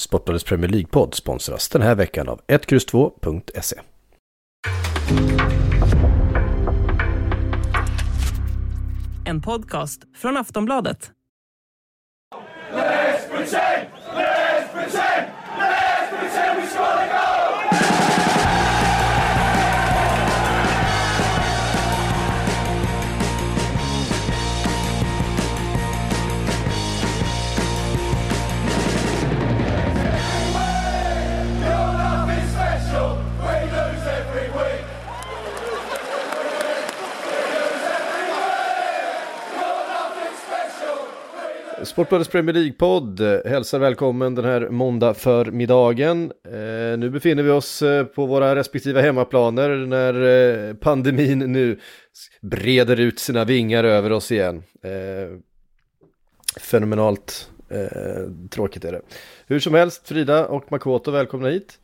Sportbladets Premier League-podd sponsras den här veckan av 1X2.se. En podcast från Aftonbladet. Sportbladets Premier League-podd eh, hälsar välkommen den här måndag förmiddagen. Eh, nu befinner vi oss eh, på våra respektive hemmaplaner när eh, pandemin nu breder ut sina vingar över oss igen. Eh, fenomenalt eh, tråkigt är det. Hur som helst, Frida och Makoto, välkomna hit.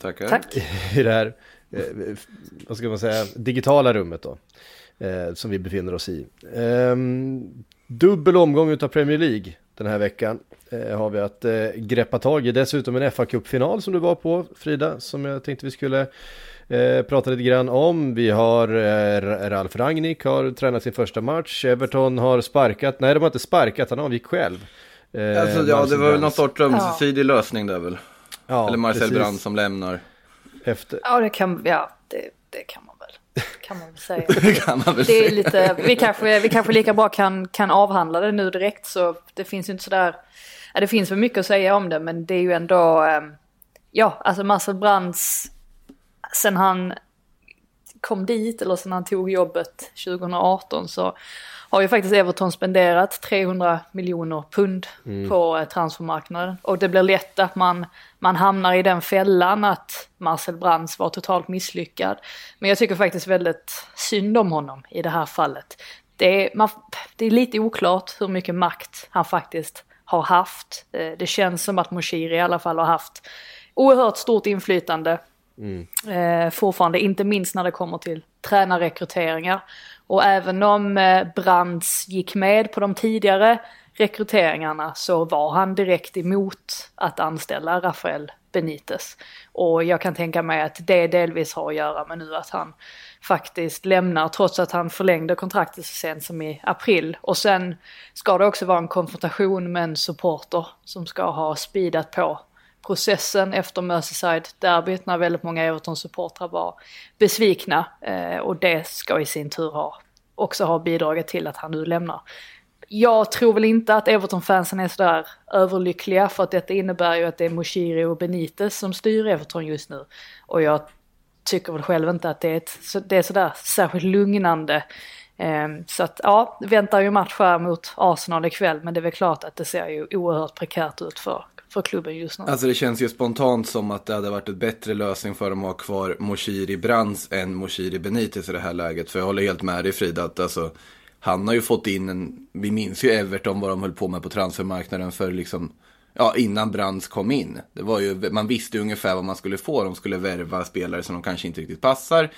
Tackar. Tack. I det här, vad ska man säga, digitala rummet då. som vi befinner oss i. Dubbel omgång utav Premier League den här veckan eh, har vi att eh, greppa tag i. Dessutom en fa Cup-final som du var på Frida, som jag tänkte vi skulle eh, prata lite grann om. Vi har eh, Ralf Rangnick har tränat sin första match. Everton har sparkat, nej de har inte sparkat, han avgick själv. Eh, alltså, ja, det var väl någon sorts ömsesidig ja. lösning där väl. Ja, Eller Marcel precis. Brand som lämnar. Efter. Ja, det kan, ja, det, det kan man kan man väl säga. kan man väl det är lite, vi, kanske, vi kanske lika bra kan, kan avhandla det nu direkt så det finns ju inte sådär, ja, det finns väl mycket att säga om det men det är ju ändå, ehm, ja alltså Marcel Brands, sen han kom dit eller sen han tog jobbet 2018 så har ju faktiskt Everton spenderat 300 miljoner pund mm. på eh, transfermarknaden. Och det blir lätt att man, man hamnar i den fällan att Marcel Brands var totalt misslyckad. Men jag tycker faktiskt väldigt synd om honom i det här fallet. Det är, man, det är lite oklart hur mycket makt han faktiskt har haft. Eh, det känns som att Moshiri i alla fall har haft oerhört stort inflytande. Mm. Eh, fortfarande, inte minst när det kommer till tränarrekryteringar. Och även om eh, Brands gick med på de tidigare rekryteringarna så var han direkt emot att anställa Rafael Benitez. Och jag kan tänka mig att det delvis har att göra med nu att han faktiskt lämnar trots att han förlängde kontraktet så sent som i april. Och sen ska det också vara en konfrontation med en supporter som ska ha speedat på processen efter Merseyside-derbyt när väldigt många Everton-supportrar var besvikna. Eh, och det ska i sin tur ha, också ha bidragit till att han nu lämnar. Jag tror väl inte att Everton-fansen är sådär överlyckliga för att detta innebär ju att det är Moshiri och Benitez som styr Everton just nu. Och jag tycker väl själv inte att det är, ett, det är sådär särskilt lugnande. Ehm, så att ja, väntar ju match här mot Arsenal ikväll men det är väl klart att det ser ju oerhört prekärt ut för för klubben just nu. Alltså det känns ju spontant som att det hade varit ett bättre lösning för dem att ha kvar Moshiri Brands än Moshiri Benitez i det här läget. För jag håller helt med dig Frida att alltså, han har ju fått in en, vi minns ju Everton vad de höll på med på transfermarknaden för liksom, ja innan Brands kom in. Det var ju, man visste ju ungefär vad man skulle få, de skulle värva spelare som de kanske inte riktigt passar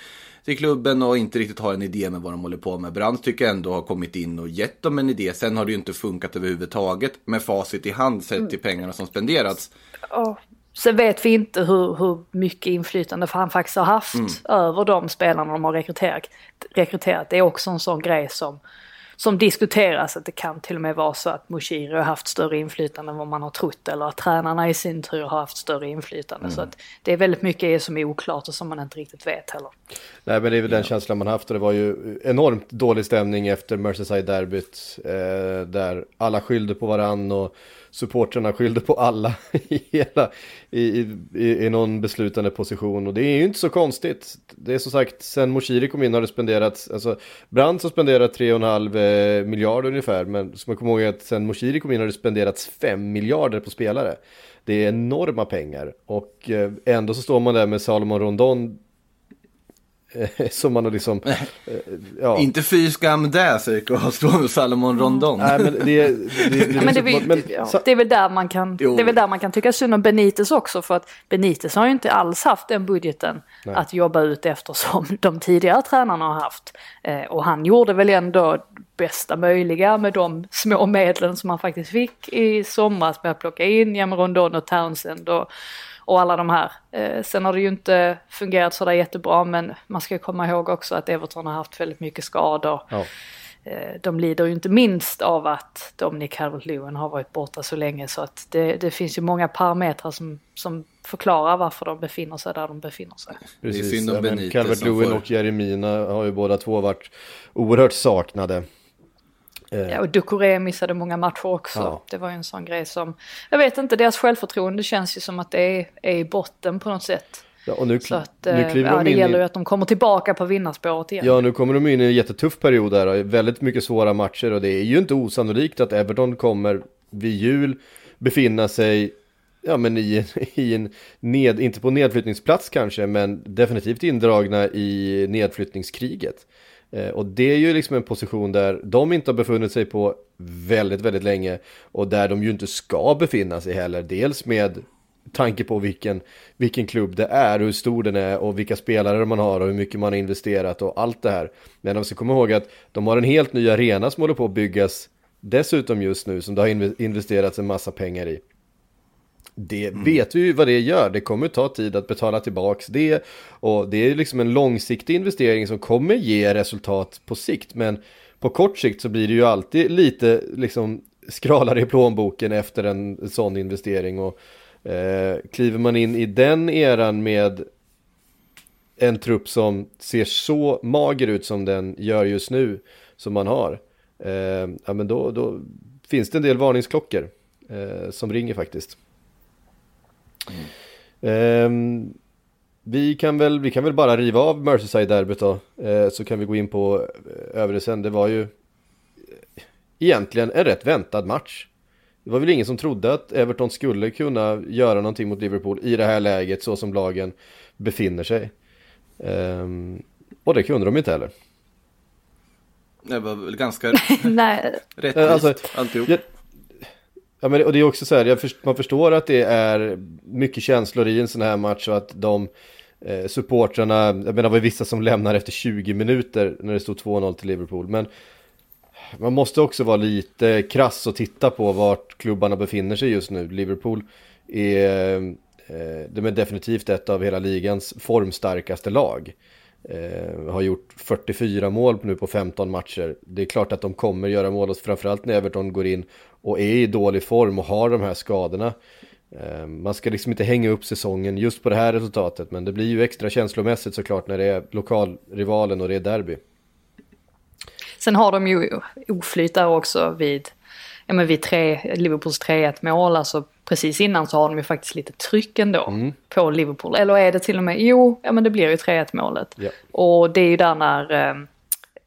till klubben och inte riktigt har en idé med vad de håller på med. Brands tycker jag ändå har kommit in och gett dem en idé. Sen har det ju inte funkat överhuvudtaget med facit i hand sett till pengarna som spenderats. Oh. Sen vet vi inte hur, hur mycket inflytande han faktiskt har haft mm. över de spelarna de har rekryterat. rekryterat. Det är också en sån grej som som diskuteras att det kan till och med vara så att Moshiri har haft större inflytande än vad man har trott eller att tränarna i sin tur har haft större inflytande. Mm. Så att det är väldigt mycket som är oklart och som man inte riktigt vet heller. Nej men det är väl den känslan man haft och det var ju enormt dålig stämning efter Merseyside-derbyt eh, där alla skyllde på varann och Supportrarna skyllde på alla i, hela, i, i, i någon beslutande position. Och det är ju inte så konstigt. Det är som sagt, sen Moshiri kom in har det spenderats, alltså Brandt har spenderat 3,5 eh, miljarder ungefär. Men som jag kommer ihåg att sen Moshiri kom in har det spenderats 5 miljarder på spelare. Det är enorma pengar. Och eh, ändå så står man där med Salomon Rondon som man har liksom... ja. Inte fy skam det, säger Karlström och Salomon Rondon. Nej, men det, det, det, det, men det, är, men, ja, det är väl där man kan, det är väl där man kan tycka synd om Benites också, för att Benites har ju inte alls haft den budgeten Nej. att jobba ut efter som de tidigare tränarna har haft. Eh, och han gjorde väl ändå bästa möjliga med de små medlen som han faktiskt fick i somras med att plocka in Jam Rondon och Townsend och och alla de här. Eh, sen har det ju inte fungerat sådär jättebra men man ska komma ihåg också att Everton har haft väldigt mycket skador. Ja. Eh, de lider ju inte minst av att Dominic Calvert-Lewin har varit borta så länge så att det, det, finns ju många parametrar som, som förklarar varför de befinner sig där de befinner sig. Precis, ja, Calvert-Lewin och Jeremina har ju båda två varit oerhört saknade. Eh. Ja, och Ducoré missade många matcher också. Ja. Det var ju en sån grej som, jag vet inte, deras självförtroende känns ju som att det är, är i botten på något sätt. Ja, och nu, så att, nu eh, ja, de det gäller ju att de kommer tillbaka på vinnarspåret igen. Ja, nu kommer de in i en jättetuff period där, väldigt mycket svåra matcher och det är ju inte osannolikt att Everton kommer vid jul befinna sig ja, men i, i en ned, inte på nedflyttningsplats kanske, men definitivt indragna i nedflyttningskriget. Eh, och det är ju liksom en position där de inte har befunnit sig på väldigt, väldigt länge och där de ju inte ska befinna sig heller. Dels med tanke på vilken, vilken klubb det är, hur stor den är och vilka spelare man har och hur mycket man har investerat och allt det här. Men de ska komma ihåg att de har en helt ny arena som håller på att byggas dessutom just nu som det har investerats en massa pengar i. Det mm. vet vi ju vad det gör, det kommer ta tid att betala tillbaks det och det är liksom en långsiktig investering som kommer ge resultat på sikt men på kort sikt så blir det ju alltid lite liksom skralare i plånboken efter en sån investering och eh, kliver man in i den eran med en trupp som ser så mager ut som den gör just nu som man har eh, ja men då, då finns det en del varningsklockor eh, som ringer faktiskt. Mm. vi, kan väl, vi kan väl bara riva av Merseyside-derbyt då. Uh, så kan vi gå in på uh, övre sen. Det var ju uh, egentligen en rätt väntad match. Det var väl ingen som trodde att Everton skulle kunna göra någonting mot Liverpool i det här läget så som lagen befinner sig. Um, och det kunde de inte heller. Det var väl ganska rättvist alltså, alltihop. Jag, Ja, men, och det är också så här, först, man förstår att det är mycket känslor i en sån här match och att de eh, supportrarna, jag menar det var vissa som lämnar efter 20 minuter när det stod 2-0 till Liverpool, men man måste också vara lite krass och titta på vart klubbarna befinner sig just nu. Liverpool är, eh, de är definitivt ett av hela ligans formstarkaste lag. Eh, har gjort 44 mål nu på 15 matcher. Det är klart att de kommer göra mål, och framförallt när Everton går in och är i dålig form och har de här skadorna. Eh, man ska liksom inte hänga upp säsongen just på det här resultatet, men det blir ju extra känslomässigt såklart när det är lokalrivalen och det är derby. Sen har de ju oflyt där också vid, ja men vid tre, Liverpools 3-1 mål, alltså precis innan så har de ju faktiskt lite tryck ändå mm. på Liverpool. Eller är det till och med, jo, ja men det blir ju 3-1 målet. Yeah. Och det är ju där när eh,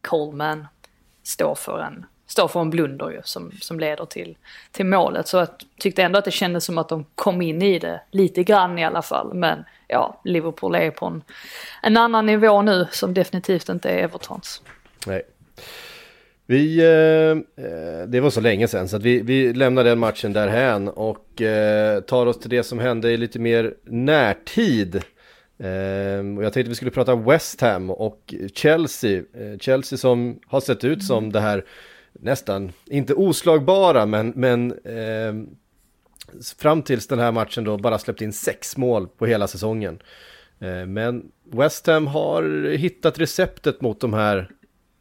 Coleman står för en, står för en blunder ju som, som leder till, till målet. Så jag tyckte ändå att det kändes som att de kom in i det lite grann i alla fall. Men ja, Liverpool är på en, en annan nivå nu som definitivt inte är Evertons. Nej. Vi, eh, eh, det var så länge sedan så att vi, vi lämnar den matchen därhän och eh, tar oss till det som hände i lite mer närtid. Eh, och jag tänkte vi skulle prata West Ham och Chelsea. Eh, Chelsea som har sett ut som det här nästan, inte oslagbara men, men eh, fram tills den här matchen då bara släppt in sex mål på hela säsongen. Eh, men West Ham har hittat receptet mot de här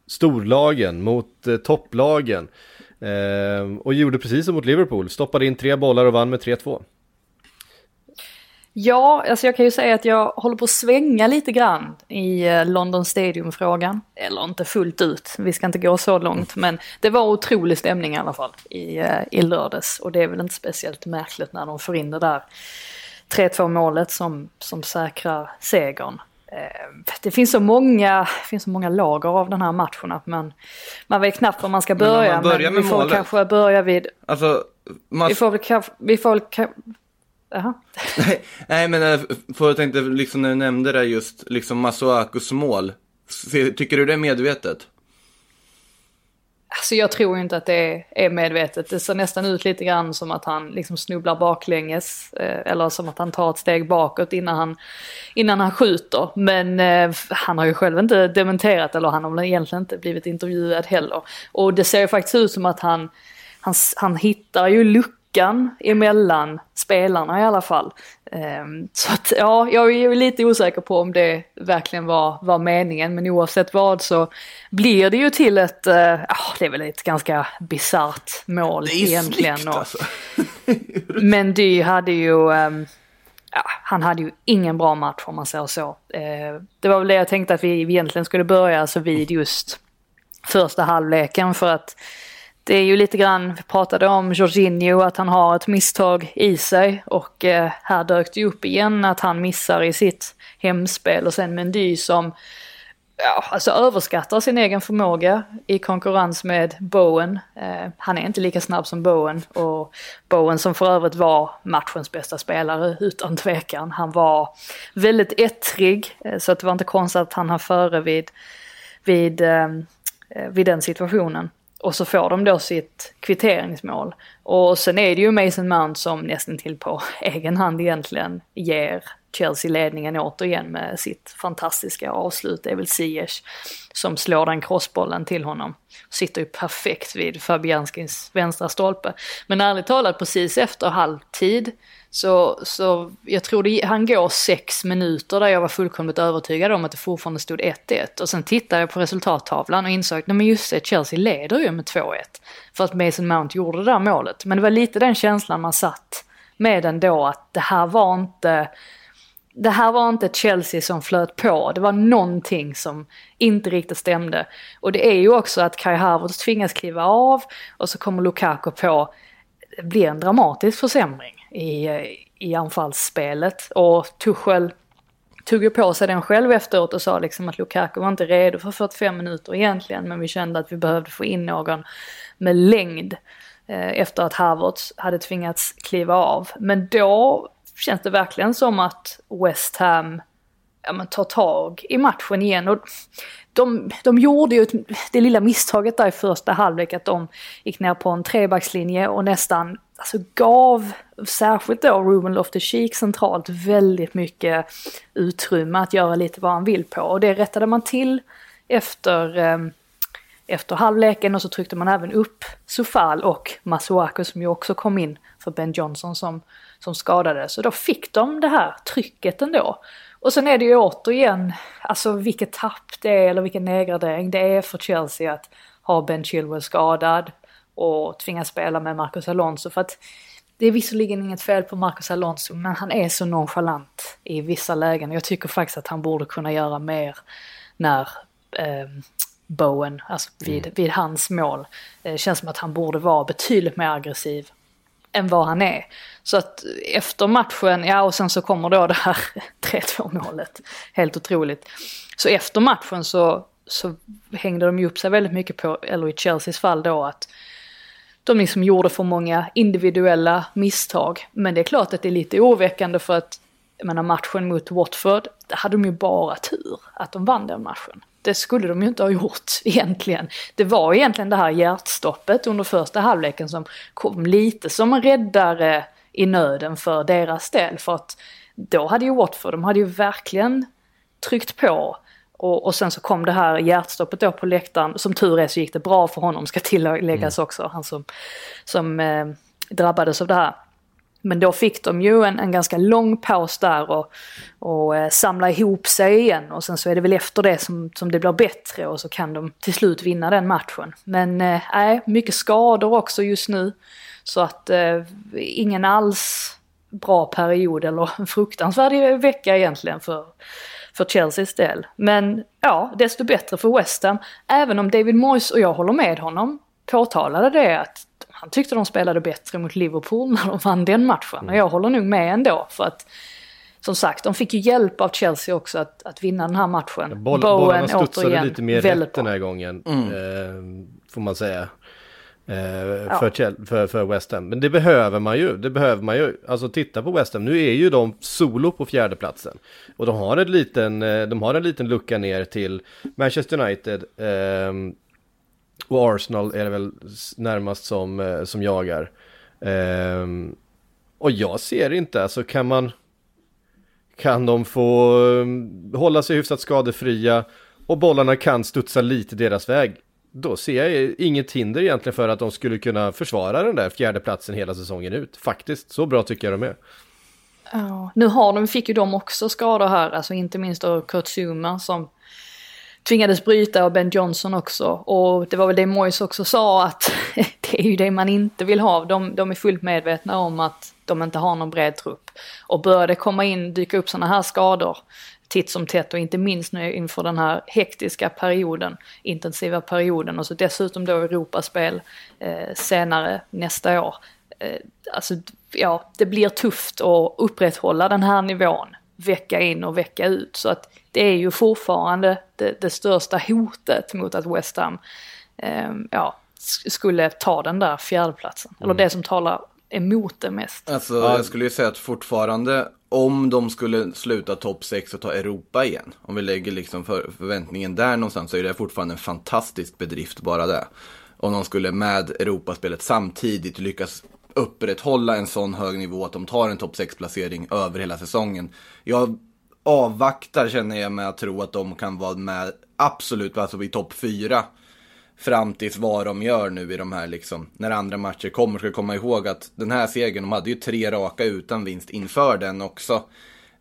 storlagen, mot eh, topplagen. Eh, och gjorde precis som mot Liverpool, stoppade in tre bollar och vann med 3-2. Ja, alltså jag kan ju säga att jag håller på att svänga lite grann i eh, London Stadium-frågan. Eller inte fullt ut, vi ska inte gå så långt. Men det var otrolig stämning i alla fall i, eh, i lördags. Och det är väl inte speciellt märkligt när de får in det där 3-2 målet som, som säkrar segern. Eh, det finns så många, finns så många lager av den här matchen att man, man vet knappt var man ska börja. Men, men vi får målet. kanske börja vid... Alltså, man... Vi får väl kanske... Vi får väl Jaha. nej, nej, men eh, för jag tänkte liksom när du nämnde det just liksom Masuakus mål. Tycker du det är medvetet? Alltså jag tror inte att det är medvetet. Det ser nästan ut lite grann som att han liksom snubblar baklänges. Eh, eller som att han tar ett steg bakåt innan han, innan han skjuter. Men eh, han har ju själv inte dementerat eller han har väl egentligen inte blivit intervjuad heller. Och det ser ju faktiskt ut som att han, han, han hittar ju luckan emellan spelarna i alla fall. Ehm, så att ja, jag är lite osäker på om det verkligen var, var meningen, men oavsett vad så blir det ju till ett, ja det är väl ett ganska bisarrt mål det är egentligen. Snyggt, alltså. men Dy hade ju, ja, han hade ju ingen bra match om man säger så. Ehm, det var väl det jag tänkte att vi egentligen skulle börja alltså vid just första halvleken för att det är ju lite grann, vi pratade om Jorginho, att han har ett misstag i sig och eh, här dök det upp igen att han missar i sitt hemspel och sen Mendy som ja, alltså överskattar sin egen förmåga i konkurrens med Bowen. Eh, han är inte lika snabb som Bowen och Bowen som för övrigt var matchens bästa spelare utan tvekan. Han var väldigt ettrig eh, så att det var inte konstigt att han har före vid, vid, eh, vid den situationen. Och så får de då sitt kvitteringsmål. Och sen är det ju Mason Mount som nästan till på egen hand egentligen ger Chelsea ledningen återigen med sitt fantastiska avslut. Det är väl Ziyech som slår den crossbollen till honom. Sitter ju perfekt vid Fabianskis vänstra stolpe. Men ärligt talat precis efter halvtid så, så jag tror det, han går sex minuter där jag var fullkomligt övertygad om att det fortfarande stod 1-1. Och sen tittade jag på resultattavlan och insåg att men just det, Chelsea leder ju med 2-1. För att Mason Mount gjorde det där målet. Men det var lite den känslan man satt med ändå att det här var inte det här var inte Chelsea som flöt på, det var någonting som inte riktigt stämde. Och det är ju också att Kai Havertz tvingas kliva av och så kommer Lukaku på, blir en dramatisk försämring i, i anfallsspelet. Och Tuchel tog ju på sig den själv efteråt och sa liksom att Lukaku var inte redo för 45 minuter egentligen men vi kände att vi behövde få in någon med längd eh, efter att Havertz hade tvingats kliva av. Men då känns det verkligen som att West Ham ja, men, tar tag i matchen igen. Och de, de gjorde ju det lilla misstaget där i första halvlek att de gick ner på en trebackslinje och nästan alltså, gav, särskilt då Ruben Loftus-Cheek centralt, väldigt mycket utrymme att göra lite vad han vill på. Och det rättade man till efter, eh, efter halvleken och så tryckte man även upp Sofal och Masuaku som ju också kom in för Ben Johnson som, som skadades. Så då fick de det här trycket ändå. Och sen är det ju återigen, alltså vilket tapp det är eller vilken nedgradering det är för Chelsea att ha Ben Chilwell skadad och tvingas spela med Marcus Alonso för att det är visserligen inget fel på Marcus Alonso men han är så nonchalant i vissa lägen. Jag tycker faktiskt att han borde kunna göra mer när eh, Bowen, alltså vid, mm. vid hans mål. Eh, känns som att han borde vara betydligt mer aggressiv än vad han är. Så att efter matchen, ja och sen så kommer då det här 3-2 målet. Helt otroligt. Så efter matchen så, så hängde de ju upp sig väldigt mycket på, eller i Chelseas fall då att de liksom gjorde för många individuella misstag. Men det är klart att det är lite oroväckande för att, jag menar matchen mot Watford, där hade de ju bara tur att de vann den matchen. Det skulle de ju inte ha gjort egentligen. Det var egentligen det här hjärtstoppet under första halvleken som kom lite som en räddare i nöden för deras del. För att då hade ju Watford, de hade ju verkligen tryckt på. Och, och sen så kom det här hjärtstoppet då på läktaren. Som tur är så gick det bra för honom, ska tilläggas mm. också. Han som, som eh, drabbades av det här. Men då fick de ju en, en ganska lång paus där och, och eh, samla ihop sig igen. Och sen så är det väl efter det som, som det blir bättre och så kan de till slut vinna den matchen. Men eh, nej, mycket skador också just nu. Så att eh, ingen alls bra period eller en fruktansvärd vecka egentligen för, för Chelseas del. Men ja, desto bättre för West Ham. Även om David Moyes, och jag håller med honom, påtalade det att han tyckte de spelade bättre mot Liverpool när de vann den matchen. Och jag håller nog med ändå för att som sagt, de fick ju hjälp av Chelsea också att, att vinna den här matchen. Boll, Bowen bollarna studsade återigen, lite mer rätt den här gången, mm. eh, får man säga. Eh, för, för, för West Ham. Men det behöver man ju. Det behöver man ju. Alltså titta på West Ham. Nu är ju de solo på fjärdeplatsen. Och de har, en liten, eh, de har en liten lucka ner till Manchester United. Eh, och Arsenal är det väl närmast som, eh, som jagar. Ehm, och jag ser inte, alltså kan man... Kan de få ehm, hålla sig hyfsat skadefria och bollarna kan studsa lite deras väg då ser jag inget hinder egentligen för att de skulle kunna försvara den där fjärdeplatsen hela säsongen ut. Faktiskt, så bra tycker jag de är. Ja, nu har de, fick ju de också skador här, alltså inte minst då Kurt Zuma som tvingades bryta och Ben Johnson också. Och det var väl det Moyes också sa att det är ju det man inte vill ha. De, de är fullt medvetna om att de inte har någon bred trupp. Och börjar det komma in, dyka upp sådana här skador titt som tätt och inte minst nu inför den här hektiska perioden, intensiva perioden och så dessutom då Europaspel eh, senare nästa år. Eh, alltså ja, det blir tufft att upprätthålla den här nivån vecka in och vecka ut så att det är ju fortfarande det, det största hotet mot att West Ham eh, ja, skulle ta den där fjärdeplatsen. Mm. Eller det som talar emot det mest. Alltså jag skulle ju säga att fortfarande om de skulle sluta topp 6 och ta Europa igen, om vi lägger liksom för, förväntningen där någonstans, så är det fortfarande en fantastisk bedrift bara det. Om de skulle med Europaspelet samtidigt lyckas upprätthålla en sån hög nivå att de tar en topp 6-placering över hela säsongen. Jag avvaktar känner jag med att tro att de kan vara med absolut alltså i topp 4 fram tills vad de gör nu i de här liksom, när andra matcher kommer. Ska komma ihåg att den här segern, de hade ju tre raka utan vinst inför den också.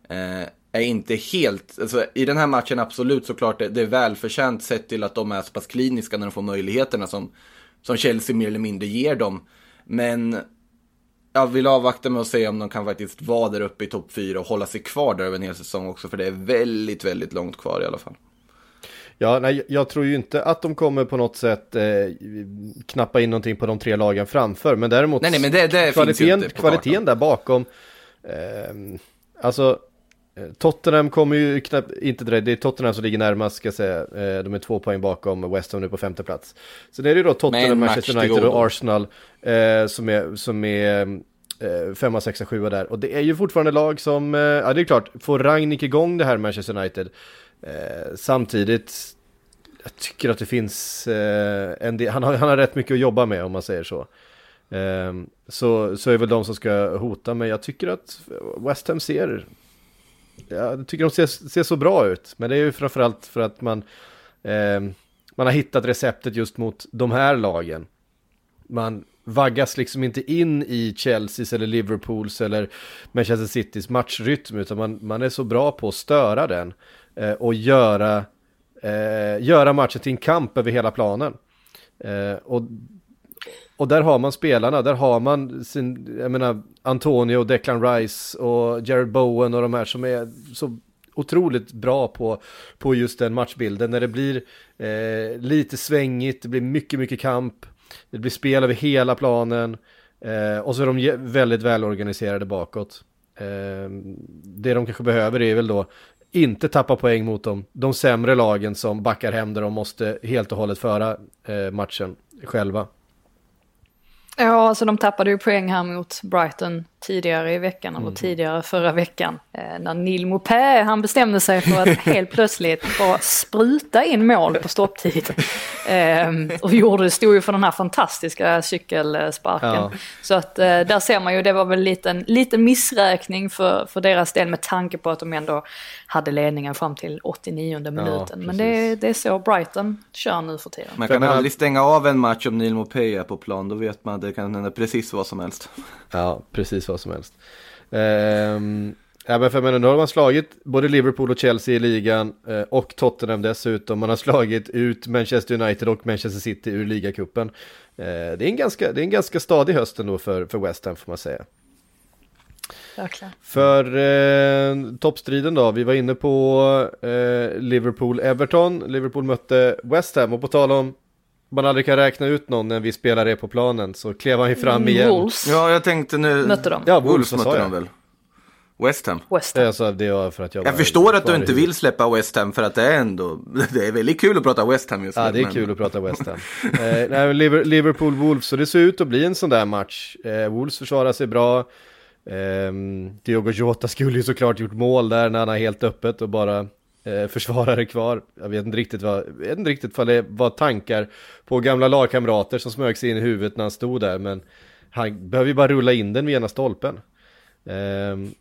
Eh, är inte helt, alltså i den här matchen absolut såklart det, det är välförtjänt sett till att de är så pass kliniska när de får möjligheterna som, som Chelsea mer eller mindre ger dem. Men jag vill avvakta med att se om de kan faktiskt vara där uppe i topp 4 och hålla sig kvar där över en hel säsong också, för det är väldigt, väldigt långt kvar i alla fall. Ja, nej, jag tror ju inte att de kommer på något sätt eh, knappa in någonting på de tre lagen framför, men däremot nej, nej, men det, det kvaliteten, kvaliteten där bakom. Eh, alltså, Tottenham kommer ju knappt, inte direkt, det är Tottenham som ligger närmast ska jag säga. Eh, de är två poäng bakom West Ham nu på femte plats. Sen är det ju då Tottenham, Manchester United och Arsenal eh, som är, som är eh, femma, sexa, sjua där. Och det är ju fortfarande lag som, eh, ja det är klart, får Ragnik igång det här Manchester United Eh, samtidigt, jag tycker att det finns eh, en del, han har, han har rätt mycket att jobba med om man säger så. Eh, så, så är väl de som ska hota, men jag tycker att West Ham ser, jag tycker de ser, ser så bra ut. Men det är ju framförallt för att man, eh, man har hittat receptet just mot de här lagen. Man vaggas liksom inte in i Chelseas eller Liverpools eller Manchester Citys matchrytm utan man, man är så bra på att störa den eh, och göra, eh, göra matchen till en kamp över hela planen. Eh, och, och där har man spelarna, där har man sin, jag menar, Antonio, Declan Rice och Jared Bowen och de här som är så otroligt bra på, på just den matchbilden. När det blir eh, lite svängigt, det blir mycket, mycket kamp, det blir spel över hela planen eh, och så är de väldigt välorganiserade bakåt. Eh, det de kanske behöver är väl då inte tappa poäng mot dem. De sämre lagen som backar hem där de måste helt och hållet föra eh, matchen själva. Ja, alltså de tappade ju poäng här mot Brighton tidigare i veckan, mm. eller tidigare förra veckan. Eh, när Neil Mopé, han bestämde sig för att helt plötsligt bara spruta in mål på stopptid. Eh, och gjorde det, stod ju för den här fantastiska cykelsparken. Ja. Så att eh, där ser man ju, det var väl lite en liten missräkning för, för deras del med tanke på att de ändå hade ledningen fram till 89 minuten. Ja, Men det, det är så Brighton kör nu för tiden. Man kan aldrig stänga av en match om Neil Mopé är på plan, då vet man att det kan hända precis vad som helst. Ja, precis vad som helst. Um, ja, men för menar, nu har man slagit både Liverpool och Chelsea i ligan uh, och Tottenham dessutom. Man har slagit ut Manchester United och Manchester City ur ligacupen. Uh, det, är en ganska, det är en ganska stadig höst ändå för, för West Ham får man säga. Verkligen. För eh, toppstriden då, vi var inne på eh, Liverpool-Everton. Liverpool mötte West Ham och på tal om man aldrig kan räkna ut någon när vi spelar det på planen så klev han ju fram mm, igen. Wolves. Ja, jag tänkte nu. Mötte de? Ja, Wolves, Wolves mötte de väl. West Ham. West Ham. Alltså, det var för att jag Jag förstår att du inte vill släppa West Ham för att det är ändå, det är väldigt kul att prata West Ham just nu. Ja, det är men... kul att prata West Ham. eh, Liverpool-Wolves, så det ser ut att bli en sån där match. Eh, Wolves försvarar sig bra. Eh, Diogo Jota skulle ju såklart gjort mål där när han är helt öppet och bara Eh, försvarare kvar. Jag vet inte riktigt vad, jag vet inte riktigt vad det var tankar på gamla lagkamrater som smög sig in i huvudet när han stod där, men han behöver ju bara rulla in den vid ena stolpen. Ehm,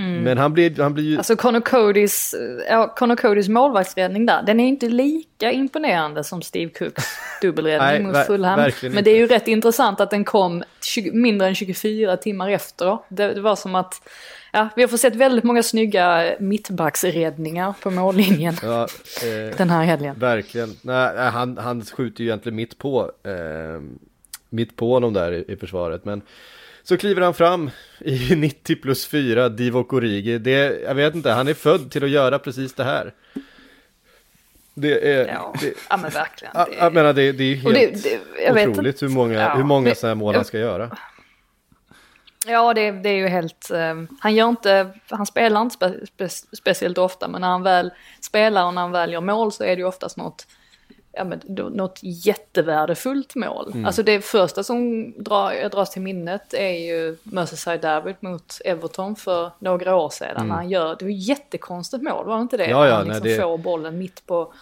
Mm. Men han blir, han blir ju... Alltså Connor Codys, ja, Connor Codys målvaktsräddning där, den är inte lika imponerande som Steve Cooks dubbelräddning mot Fulham. Men det är ju rätt intressant att den kom 20, mindre än 24 timmar efter. Det, det var som att, ja, vi har fått sett väldigt många snygga mittbacksräddningar på mållinjen ja, eh, den här helgen. Verkligen. Nej, han, han skjuter ju egentligen mitt på, eh, mitt på honom där i, i försvaret. Men så kliver han fram i 90 plus 4, Divock Origi. Det, jag vet inte, han är född till att göra precis det här. Det är... Ja, det, ja men verkligen. Det, jag menar, det, det är helt det, det, otroligt hur många, ja, hur många sådana här mål han ska göra. Ja, det, det är ju helt, um, han gör inte, han spelar inte spe, spe, speciellt ofta, men när han väl spelar och när han väl gör mål så är det ju oftast något ja, men, något jättevärdefullt mål. Mm. Alltså det första som drar, dras till minnet är ju Merseyside Derby mot Everton för några år sedan. Mm. Han gör, det var ett jättekonstigt mål, var det inte det? Ja, ja, han liksom nej, det... får bollen mitt på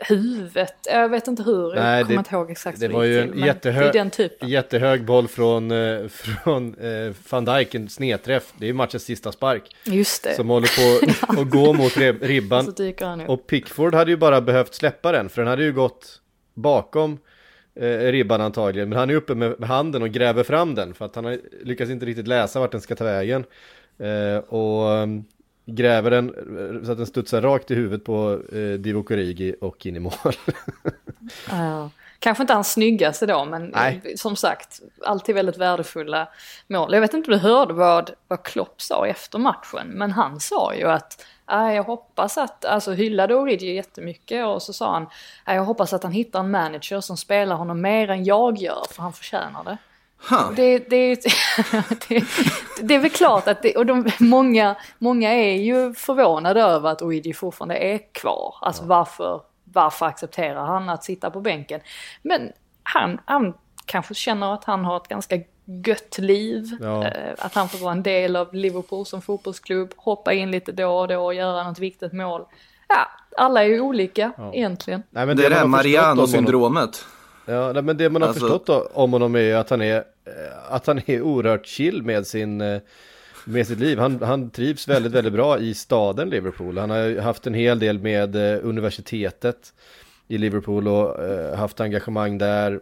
huvudet. Jag vet inte hur, Nej, jag kommer det, inte ihåg exakt Det var ju en jättehög, jättehög boll från, eh, från eh, van Dijk, en snedträff. Det är ju matchens sista spark. Just det. Som håller på att gå mot ribban. Och Pickford hade ju bara behövt släppa den, för den hade ju gått bakom eh, ribban antagligen. Men han är uppe med handen och gräver fram den, för att han har lyckats inte riktigt läsa vart den ska ta vägen. Eh, och gräver den så att den studsar rakt i huvudet på eh, Divo Origi och in i mål. ja. Kanske inte hans snyggaste då, men Nej. som sagt, alltid väldigt värdefulla mål. Jag vet inte om du hörde vad, vad Klopp sa efter matchen, men han sa ju att äh, jag hoppas att, alltså hyllade Origi jättemycket och så sa han, äh, jag hoppas att han hittar en manager som spelar honom mer än jag gör, för han förtjänar det. Huh. Det, det, det, det, är väl klart att det, och de, många, många är ju förvånade över att Luigi fortfarande är kvar. Alltså ja. varför, varför accepterar han att sitta på bänken? Men han, han kanske känner att han har ett ganska gött liv. Ja. Eh, att han får vara en del av Liverpool som fotbollsklubb, hoppa in lite då och då och göra något viktigt mål. Ja, alla är ju olika ja. egentligen. Nej, men det, det är det här Mariano-syndromet. Ja, men det man har alltså... förstått om honom är att han är, eh, att han är oerhört chill med sin eh, med sitt liv. Han, han trivs väldigt, väldigt bra i staden Liverpool. Han har haft en hel del med eh, universitetet i Liverpool och haft engagemang där.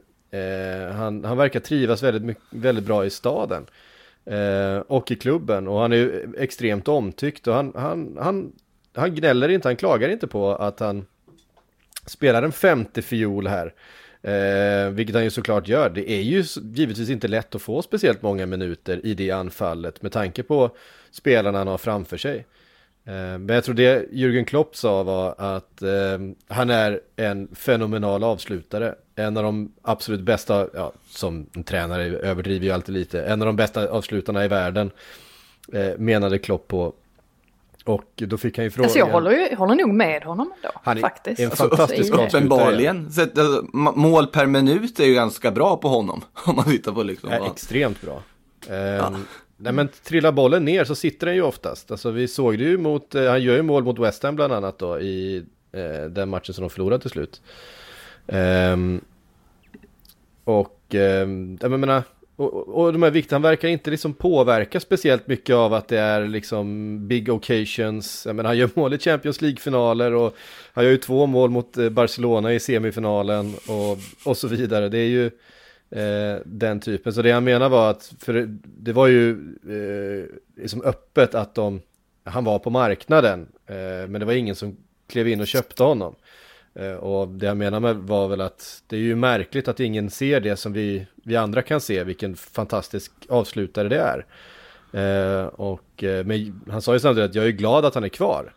Han, han verkar trivas väldigt, väldigt bra i staden och i klubben och han är ju extremt omtyckt och han, han, han, han gnäller inte, han klagar inte på att han spelar en femte fiol här. Eh, vilket han ju såklart gör. Det är ju givetvis inte lätt att få speciellt många minuter i det anfallet med tanke på spelarna han har framför sig. Eh, men jag tror det Jürgen Klopp sa var att eh, han är en fenomenal avslutare. En av de absolut bästa, ja, som en tränare överdriver ju alltid lite, en av de bästa avslutarna i världen eh, menade Klopp på och då fick han ju frågan. Alltså jag håller, ju, håller nog med honom ändå. Han är faktiskt. en fantastisk alltså, Uppenbarligen. Alltså, mål per minut är ju ganska bra på honom. Om man tittar på liksom. Ja, extremt bra. Um, ja. Nej men trillar bollen ner så sitter den ju oftast. Alltså vi såg det ju mot, eh, han gör ju mål mot West Ham bland annat då i eh, den matchen som de förlorade till slut. Um, och um, jag menar, och, och de här vikterna verkar inte liksom påverka speciellt mycket av att det är liksom big occasions. Jag menar, han gör mål i Champions League-finaler och han gör ju två mål mot eh, Barcelona i semifinalen och, och så vidare. Det är ju eh, den typen. Så det han menar var att, för det var ju eh, liksom öppet att de, han var på marknaden, eh, men det var ingen som klev in och köpte honom. Eh, och det jag menar med var väl att det är ju märkligt att ingen ser det som vi, vi andra kan se, vilken fantastisk avslutare det är. Eh, och, eh, men han sa ju samtidigt att jag är glad att han är kvar.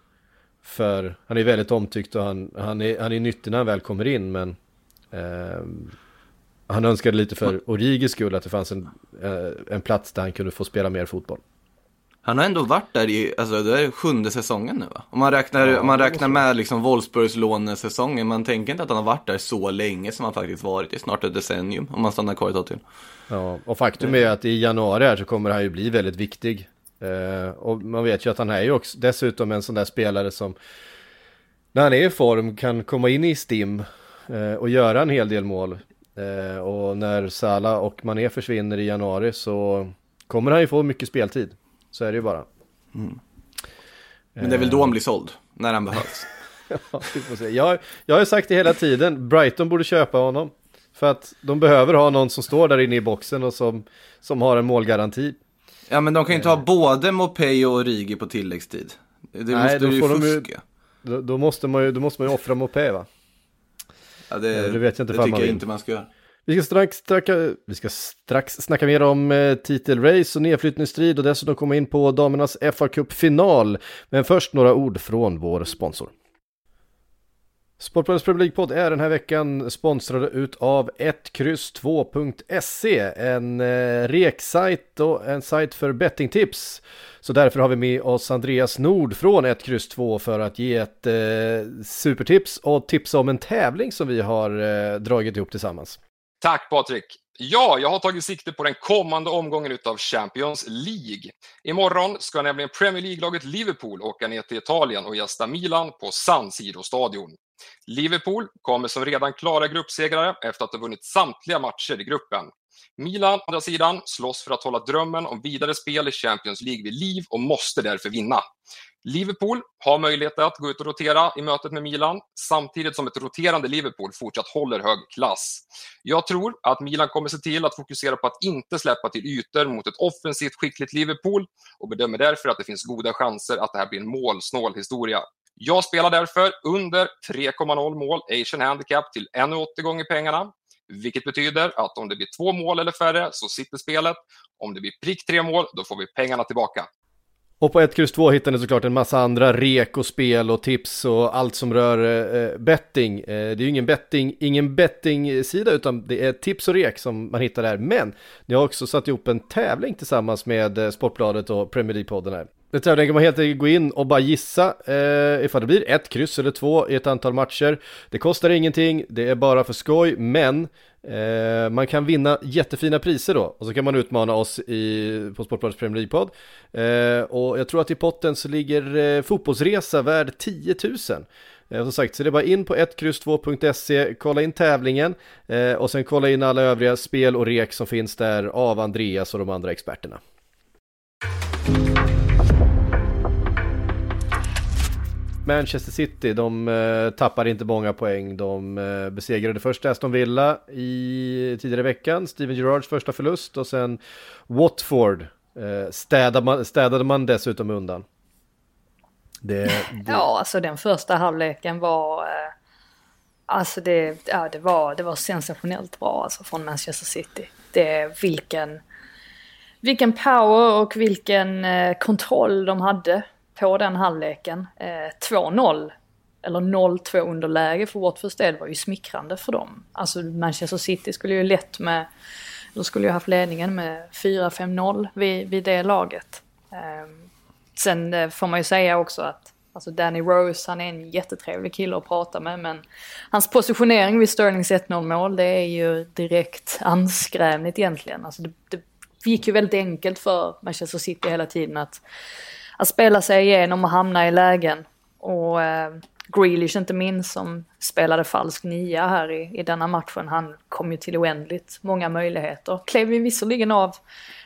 För han är väldigt omtyckt och han, han, är, han är nyttig när han väl kommer in, men eh, han önskade lite för Origis skull att det fanns en, en plats där han kunde få spela mer fotboll. Han har ändå varit där i, alltså det är sjunde säsongen nu va? Om man räknar, ja, om man räknar med liksom Wolfsburgs lånesäsongen, man tänker inte att han har varit där så länge som han faktiskt varit i snart ett decennium, om man stannar kvar ett tag till. Ja, och faktum är att i januari här så kommer han ju bli väldigt viktig. Eh, och man vet ju att han är ju också dessutom en sån där spelare som när han är i form kan komma in i STIM eh, och göra en hel del mål. Eh, och när Sala och Mané försvinner i januari så kommer han ju få mycket speltid. Så är det ju bara. Mm. Men det är väl då han blir såld, när han behövs. ja, vi får se. Jag, jag har sagt det hela tiden, Brighton borde köpa honom. För att de behöver ha någon som står där inne i boxen och som, som har en målgaranti. Ja men de kan ju inte ha både Mopey och Rigi på tilläggstid. Det Nej, måste då ju får fuska. De ju, då, måste man ju, då måste man ju offra Mopey va? Ja, det, det vet jag inte det tycker jag inte man ska göra. Vi ska, strax, straka, vi ska strax snacka mer om eh, titelrace och nedflyttningsstrid och dessutom komma in på damernas FA Cup-final. Men först några ord från vår sponsor. Sportbladets Premier League-podd är den här veckan sponsrade utav 1X2.se, en eh, reksajt och en sajt för bettingtips. Så därför har vi med oss Andreas Nord från 1X2 för att ge ett eh, supertips och tipsa om en tävling som vi har eh, dragit ihop tillsammans. Tack Patrik! Ja, jag har tagit sikte på den kommande omgången utav Champions League. Imorgon ska nämligen Premier League-laget Liverpool åka ner till Italien och gästa Milan på San Siro-stadion. Liverpool kommer som redan klara gruppsegrare efter att ha vunnit samtliga matcher i gruppen. Milan, å andra sidan, slåss för att hålla drömmen om vidare spel i Champions League vid liv och måste därför vinna. Liverpool har möjlighet att gå ut och rotera i mötet med Milan, samtidigt som ett roterande Liverpool fortsatt håller hög klass. Jag tror att Milan kommer se till att fokusera på att inte släppa till ytor mot ett offensivt skickligt Liverpool och bedömer därför att det finns goda chanser att det här blir en målsnål historia. Jag spelar därför under 3,0 mål Asian Handicap till 1,80 gånger pengarna. Vilket betyder att om det blir två mål eller färre så sitter spelet. Om det blir prick tre mål, då får vi pengarna tillbaka. Och på 1, X 2 hittar ni såklart en massa andra rek och spel och tips och allt som rör eh, betting. Eh, det är ju ingen betting, ingen betting-sida utan det är tips och rek som man hittar där. Men ni har också satt ihop en tävling tillsammans med eh, Sportbladet och Premier League-podden här. Det tävlingen kan man helt enkelt gå in och bara gissa eh, ifall det blir ett kryss eller två i ett antal matcher. Det kostar ingenting, det är bara för skoj, men eh, man kan vinna jättefina priser då. Och så kan man utmana oss i, på Sportbladets Premier League-podd. Eh, och jag tror att i potten så ligger eh, fotbollsresa värd 10 000. Eh, som sagt, så det är bara in på 1X2.se, kolla in tävlingen eh, och sen kolla in alla övriga spel och rek som finns där av Andreas och de andra experterna. Manchester City, de eh, tappar inte många poäng. De eh, besegrade först Aston Villa i tidigare veckan, Steven Gerrards första förlust och sen Watford eh, städade, man, städade man dessutom undan. Det, det... Ja, alltså den första halvleken var... Eh, alltså det, ja, det, var, det var sensationellt bra alltså från Manchester City. Det, vilken, vilken power och vilken eh, kontroll de hade på den halvleken. Eh, 2-0 eller 0-2 underläge för Watfords del var ju smickrande för dem. Alltså Manchester City skulle ju lätt med, de skulle ju haft ledningen med 4-5-0 vid, vid det laget. Eh, sen eh, får man ju säga också att Alltså Danny Rose, han är en jättetrevlig kille att prata med men hans positionering vid Sterlings 1-0 mål det är ju direkt anskrämligt egentligen. Alltså det, det gick ju väldigt enkelt för Manchester City hela tiden att att spela sig igenom och hamna i lägen. Och eh, Grealish inte minst som spelade falsk nia här i, i denna matchen. Han kom ju till oändligt många möjligheter. Klev ju visserligen av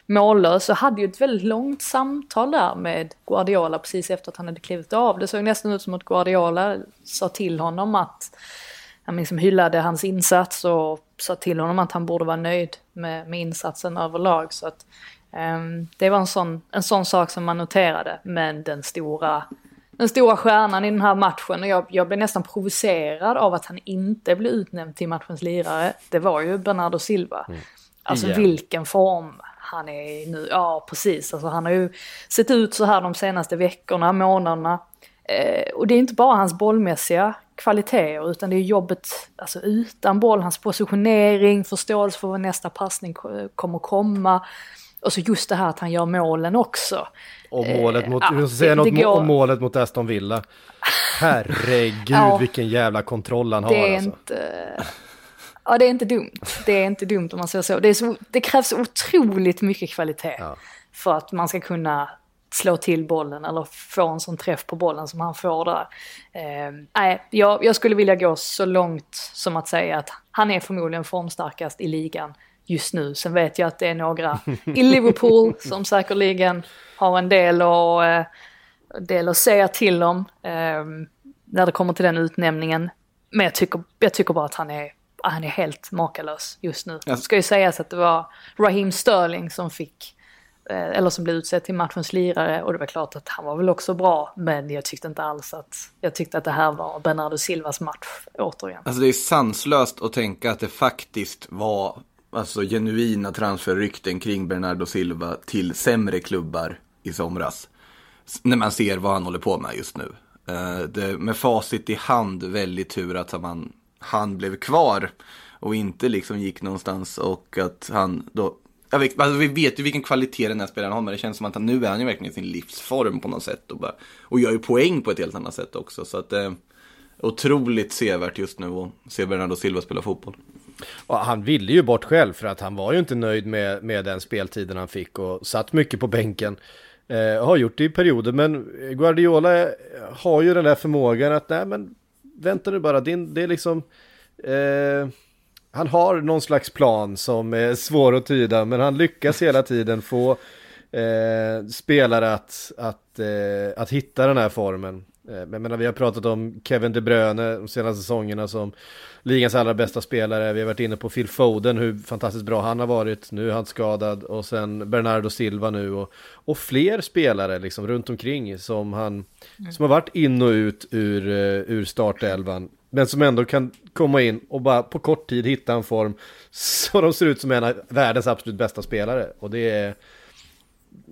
mållös och hade ju ett väldigt långt samtal där med Guardiola precis efter att han hade klivit av. Det såg nästan ut som att Guardiola sa till honom att han liksom hyllade hans insats och sa till honom att han borde vara nöjd med, med insatsen överlag. Så att det var en sån, en sån sak som man noterade, men den stora, den stora stjärnan i den här matchen, och jag, jag blev nästan provocerad av att han inte blev utnämnd till matchens lirare, det var ju Bernardo Silva. Mm. Alltså yeah. vilken form han är i nu. Ja, precis. Alltså, han har ju sett ut så här de senaste veckorna, månaderna. Eh, och det är inte bara hans bollmässiga kvaliteter utan det är jobbet alltså, utan boll, hans positionering, förståelse för vad nästa passning kommer komma och så just det här att han gör målen också. Och målet mot, eh, ja, säga något går... om målet mot Aston Villa. Herregud ja, vilken jävla kontroll han har. Det är alltså. inte... Ja, det är inte dumt. Det är inte dumt om man säger så. Det, så, det krävs otroligt mycket kvalitet ja. för att man ska kunna slå till bollen eller få en sån träff på bollen som han får där. Eh, jag, jag skulle vilja gå så långt som att säga att han är förmodligen formstarkast i ligan just nu. Sen vet jag att det är några i Liverpool som säkerligen har en del, och, eh, del att säga till om eh, när det kommer till den utnämningen. Men jag tycker, jag tycker bara att han är, han är helt makalös just nu. Det ska ju sägas att det var Raheem Sterling som fick eh, eller som blev utsedd till matchens lirare och det var klart att han var väl också bra men jag tyckte inte alls att jag tyckte att det här var Bernardo Silvas match återigen. Alltså det är sanslöst att tänka att det faktiskt var alltså genuina transferrykten kring Bernardo Silva till sämre klubbar i somras. När man ser vad han håller på med just nu. Uh, det, med facit i hand, väldigt tur att man, han blev kvar och inte liksom gick någonstans och att han då jag vet, alltså vi vet ju vilken kvalitet den här spelaren har, men det känns som att han, nu är han ju verkligen i sin livsform på något sätt och, bara, och gör ju poäng på ett helt annat sätt också. Så att eh, otroligt sevärt just nu att se Bernardo Silva spela fotboll. Och han ville ju bort själv för att han var ju inte nöjd med, med den speltiden han fick och satt mycket på bänken. Eh, har gjort det i perioder men Guardiola eh, har ju den där förmågan att nej men vänta nu bara, din, det är liksom eh, han har någon slags plan som är svår att tyda men han lyckas hela tiden få eh, spelare att, att, eh, att hitta den här formen. Eh, men menar, vi har pratat om Kevin De Bruyne de senaste säsongerna som ligans allra bästa spelare. Vi har varit inne på Phil Foden, hur fantastiskt bra han har varit. Nu är han skadad och sen Bernardo Silva nu och, och fler spelare liksom runt omkring som han mm. som har varit in och ut ur, eh, ur startelvan. Men som ändå kan komma in och bara på kort tid hitta en form så de ser ut som en av världens absolut bästa spelare. Och det är,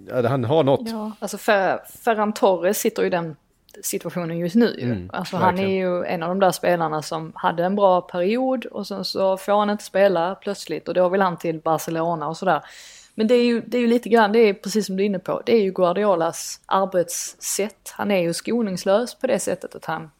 ja, han har något. Ja, alltså Ferran Torres sitter ju den situationen just nu ju. Mm, alltså han är ju en av de där spelarna som hade en bra period och sen så får han inte spela plötsligt och då vill han till Barcelona och sådär. Men det är, ju, det är ju lite grann, det är precis som du är inne på, det är ju Guardiolas arbetssätt. Han är ju skoningslös på det sättet att han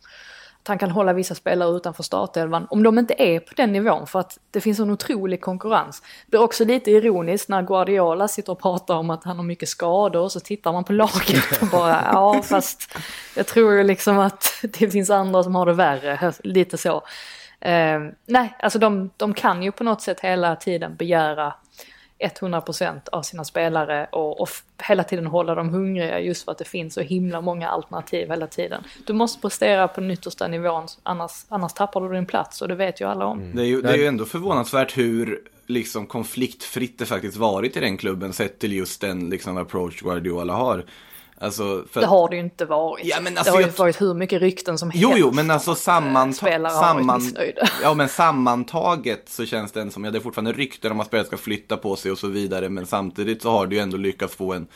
att han kan hålla vissa spelare utanför startelvan om de inte är på den nivån för att det finns en otrolig konkurrens. Det blir också lite ironiskt när Guardiola sitter och pratar om att han har mycket skador och så tittar man på laget och bara ja fast jag tror liksom att det finns andra som har det värre, lite så. Uh, nej, alltså de, de kan ju på något sätt hela tiden begära 100% av sina spelare och, och hela tiden hålla dem hungriga just för att det finns så himla många alternativ hela tiden. Du måste prestera på den yttersta nivån annars, annars tappar du din plats och det vet ju alla om. Mm. Det, är ju, det är ju ändå förvånansvärt hur liksom konfliktfritt det faktiskt varit i den klubben sett till just den liksom approach Guardiola har. Alltså, för... Det har det ju inte varit. Ja, men alltså, det har ju varit hur mycket rykten som helst. Jo, jo, men alltså sammanta samman... ja, men sammantaget så känns det som, ja det är fortfarande rykten om att spelare ska flytta på sig och så vidare, men samtidigt så har du ju ändå lyckats få en,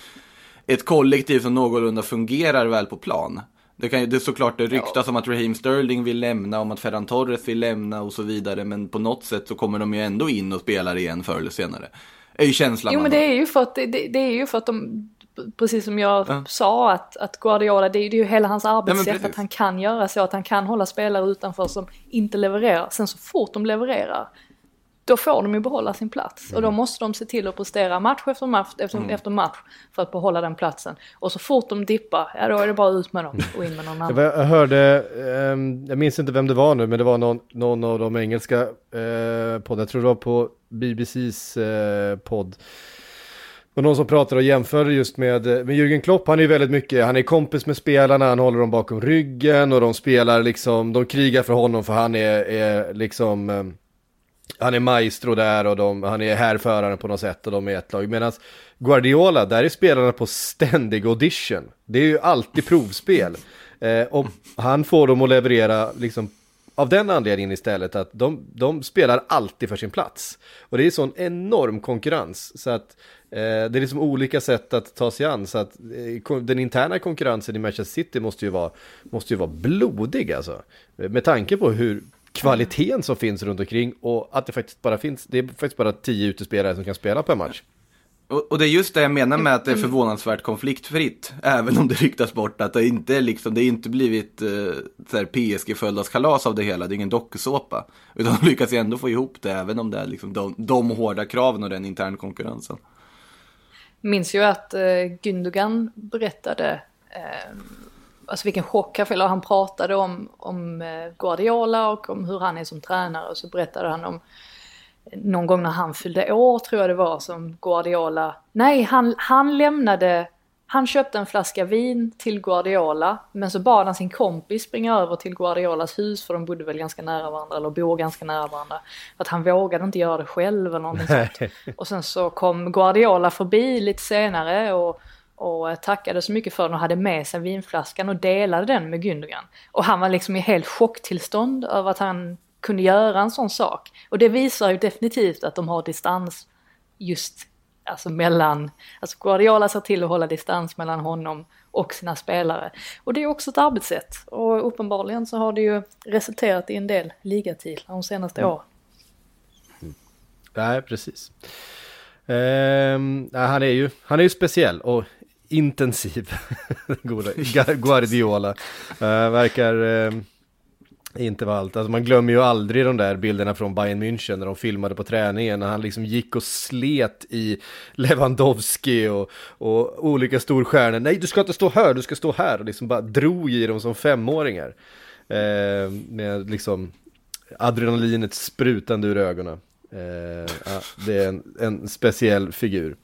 ett kollektiv som någorlunda fungerar väl på plan. Det, kan, det är såklart det ryktas ja. om att Raheem Sterling vill lämna, om att Ferran Torres vill lämna och så vidare, men på något sätt så kommer de ju ändå in och spelar igen förr eller senare. är ju känslan Jo, men det är ju för att, det, det är ju för att de precis som jag ja. sa att, att Guardiola, det är, det är ju hela hans arbetssätt ja, att han kan göra så, att han kan hålla spelare utanför som inte levererar. Sen så fort de levererar, då får de ju behålla sin plats. Mm. Och då mm. måste de se till att prestera match efter match efter, mm. efter match för att behålla den platsen. Och så fort de dippar, ja då är det bara ut med dem och in med någon annan. Jag hörde, um, jag minns inte vem det var nu, men det var någon, någon av de engelska uh, poddarna, jag tror det var på BBCs eh, podd och någon som pratar och jämför just med, eh, med Jürgen Klopp, han är ju väldigt mycket, han är kompis med spelarna, han håller dem bakom ryggen och de spelar liksom, de krigar för honom för han är, är liksom, eh, han är maestro där och de, han är härföraren på något sätt och de är ett lag. Medan Guardiola, där är spelarna på ständig audition. Det är ju alltid provspel. Eh, och han får dem att leverera liksom av den anledningen istället att de, de spelar alltid för sin plats. Och det är sån enorm konkurrens så att eh, Eh, det är liksom olika sätt att ta sig an. Så att eh, den interna konkurrensen i Manchester City måste ju vara, måste ju vara blodig alltså. Med tanke på hur kvaliteten som finns runt omkring och att det faktiskt bara finns, det är faktiskt bara tio utespelare som kan spela per match. Och, och, det är just det jag menar med att det är förvånansvärt konfliktfritt. Även om det ryktas bort att det inte liksom, det inte blivit eh, PSG-födelsedagskalas av det hela. Det är ingen dokusåpa. Utan de lyckas ju ändå få ihop det även om det är liksom de, de hårda kraven och den intern konkurrensen. Minns ju att eh, Gündogan berättade eh, alltså vilken chock han fick. Han pratade om, om eh, Guardiola och om hur han är som tränare och så berättade han om eh, någon gång när han fyllde år tror jag det var som Guardiola, nej han, han lämnade, han köpte en flaska vin till Guardiola men så bad han sin kompis springa över till Guardiolas hus för de bodde väl ganska nära varandra eller bor ganska nära varandra. Att han vågade inte göra det själv eller någonting sånt. Och sen så kom Guardiola förbi lite senare och och tackade så mycket för den och hade med sig vinflaskan och delade den med Gündogan. Och han var liksom i helt chocktillstånd över att han kunde göra en sån sak. Och det visar ju definitivt att de har distans just alltså mellan, alltså Guardiola ser till att hålla distans mellan honom och sina spelare. Och det är också ett arbetssätt och uppenbarligen så har det ju resulterat i en del ligatitlar de senaste mm. åren. Nej, precis. Um, han, är ju, han är ju speciell och intensiv. Guardiola. Uh, verkar... Uh, inte var allt. Alltså man glömmer ju aldrig de där bilderna från Bayern München när de filmade på träningen. När han liksom gick och slet i Lewandowski och, och olika storstjärnor. Nej, du ska inte stå här, du ska stå här. Och liksom bara drog i dem som femåringar. Eh, med liksom adrenalinet sprutande ur ögonen. Eh, ja, det är en, en speciell figur.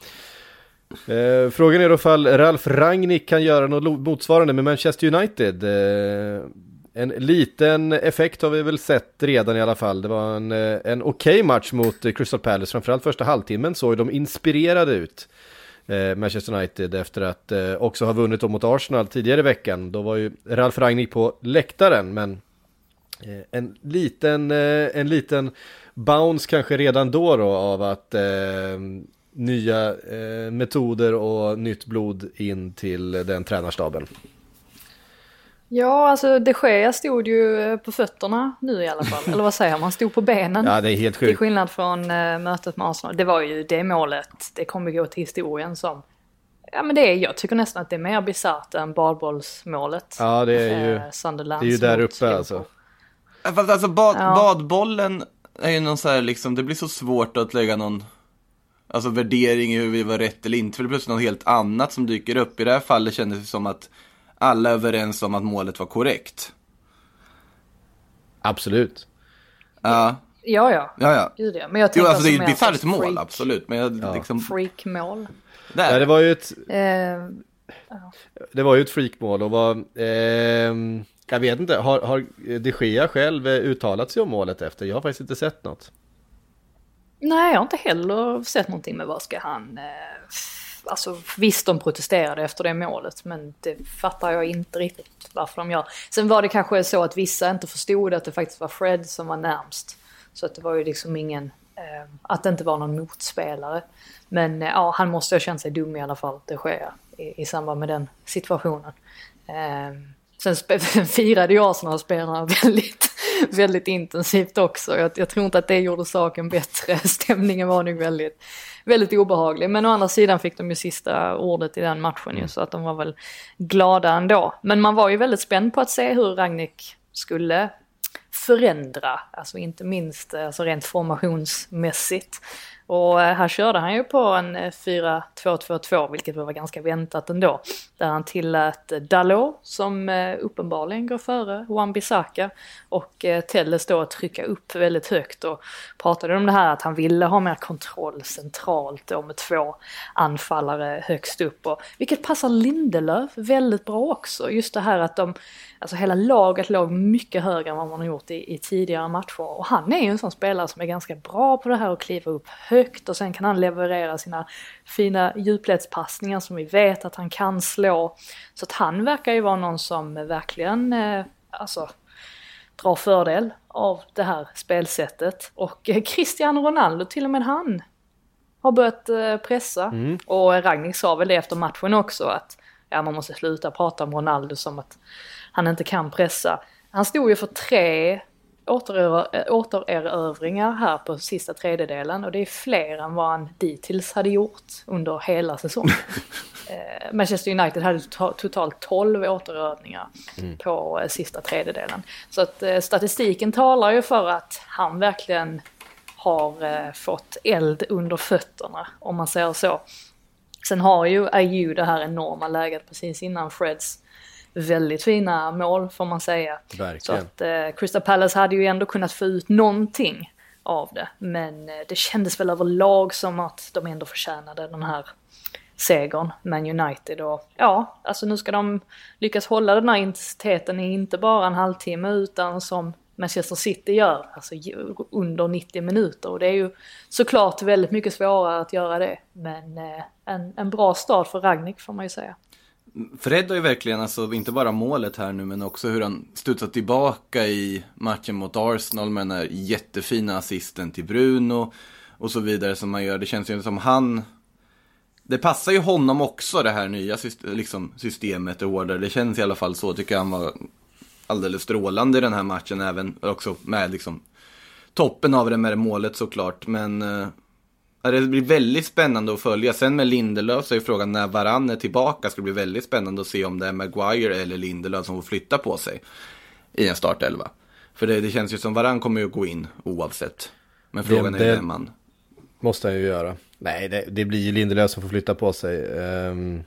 Eh, frågan är då ifall Ralf Rangnick kan göra något motsvarande med Manchester United. Eh, en liten effekt har vi väl sett redan i alla fall. Det var en, eh, en okej okay match mot eh, Crystal Palace, framförallt första halvtimmen såg de inspirerade ut. Eh, Manchester United efter att eh, också ha vunnit mot Arsenal tidigare i veckan. Då var ju Ralf Rangnick på läktaren, men eh, en liten, eh, en liten bounce kanske redan då, då av att eh, nya metoder och nytt blod in till den tränarstaben. Ja, alltså de Gea stod ju eh, på fötterna nu i alla fall. Eller vad säger man? Stod på benen. Ja, det är helt sjukt. Till skillnad från uh, mötet med Arsenal. Det var ju det målet. Det kommer gå till historien som... Ja men det är, jag tycker nästan att det är mer bisarrt än badbollsmålet. Ja det är ju, uh, det är ju där uppe alltså. Fast alltså bad, ja. badbollen är ju någon så här liksom, det blir så svårt att lägga någon Alltså värdering i hur vi var rätt eller inte, för det är plötsligt något helt annat som dyker upp. I det här fallet kändes det som att alla överens om att målet var korrekt. Absolut. Ja. Ja, ja. ja, ja. Gud, ja. Men jag jo, alltså det är ett bisarrt mål, absolut. Men jag, ja. liksom... Freakmål. Ja, det var ju ett... Eh, ja. Det var ju ett freakmål och var... Eh, jag vet inte, har, har de Gea själv uttalat sig om målet efter? Jag har faktiskt inte sett något. Nej, jag har inte heller sett någonting med vad ska han... Eh alltså visst de protesterade efter det målet men det fattar jag inte riktigt varför de gör. Sen var det kanske så att vissa inte förstod att det faktiskt var Fred som var närmst. Så att det var ju liksom ingen, eh, att det inte var någon motspelare. Men eh, ja, han måste ha känt sig dum i alla fall, det sker i, i samband med den situationen. Eh, sen firade ju Arsenal-spelarna väldigt väldigt intensivt också. Jag, jag, tror inte att det gjorde saken bättre. Stämningen var nog väldigt, väldigt obehaglig. Men å andra sidan fick de ju sista ordet i den matchen ju, mm. så att de var väl glada ändå. Men man var ju väldigt spänd på att se hur Ragnik skulle förändra, alltså inte minst alltså rent formationsmässigt. Och eh, här körde han ju på en eh, 4-2-2-2 vilket var ganska väntat ändå. Där han tillät Dalot som eh, uppenbarligen går före Wan-Bissaka och Telles då att trycka upp väldigt högt och pratade om det här att han ville ha mer kontroll centralt då med två anfallare högst upp. Och, vilket passar Lindelöf väldigt bra också. Just det här att de Alltså hela laget låg mycket högre än vad man har gjort i, i, tidigare matcher. Och han är ju en sån spelare som är ganska bra på det här att kliva upp högt och sen kan han leverera sina fina djupledspassningar som vi vet att han kan slå. Så att han verkar ju vara någon som verkligen, eh, alltså drar fördel av det här spelsättet. Och eh, Cristiano Ronaldo, till och med han, har börjat eh, pressa. Mm. Och Ragnik sa väl det efter matchen också att ja, man måste sluta prata om Ronaldo som att han inte kan pressa. Han stod ju för tre återerövringar här på sista tredjedelen och det är fler än vad han dittills hade gjort under hela säsongen. eh, Manchester United hade to totalt 12 återövningar mm. på eh, sista tredjedelen. Så att eh, statistiken talar ju för att han verkligen har eh, fått eld under fötterna om man säger så. Sen har ju Ayew det här enorma läget precis innan Freds väldigt fina mål får man säga. Verkligen. Så att eh, Crystal Palace hade ju ändå kunnat få ut någonting av det. Men eh, det kändes väl överlag som att de ändå förtjänade den här segern, Man United. Och ja, alltså nu ska de lyckas hålla den här intensiteten i inte bara en halvtimme utan som Manchester City gör, alltså under 90 minuter. Och det är ju såklart väldigt mycket svårare att göra det. Men eh, en, en bra start för Ragnik får man ju säga. Fred har ju verkligen, alltså inte bara målet här nu, men också hur han studsat tillbaka i matchen mot Arsenal med den här jättefina assisten till Bruno och så vidare som han gör. Det känns ju som han, det passar ju honom också det här nya liksom, systemet och order. Det känns i alla fall så, tycker jag han var alldeles strålande i den här matchen, även också med liksom toppen av det med det målet såklart. Men eh, det blir väldigt spännande att följa. Sen med Lindelöf så är frågan när Varann är tillbaka. Ska det bli väldigt spännande att se om det är Maguire eller Lindelöf som får flytta på sig i en startelva. För det, det känns ju som Varann kommer ju gå in oavsett. Men frågan det, är vem man... Måste han ju göra. Nej, det, det blir ju Lindelöf som får flytta på sig. Um,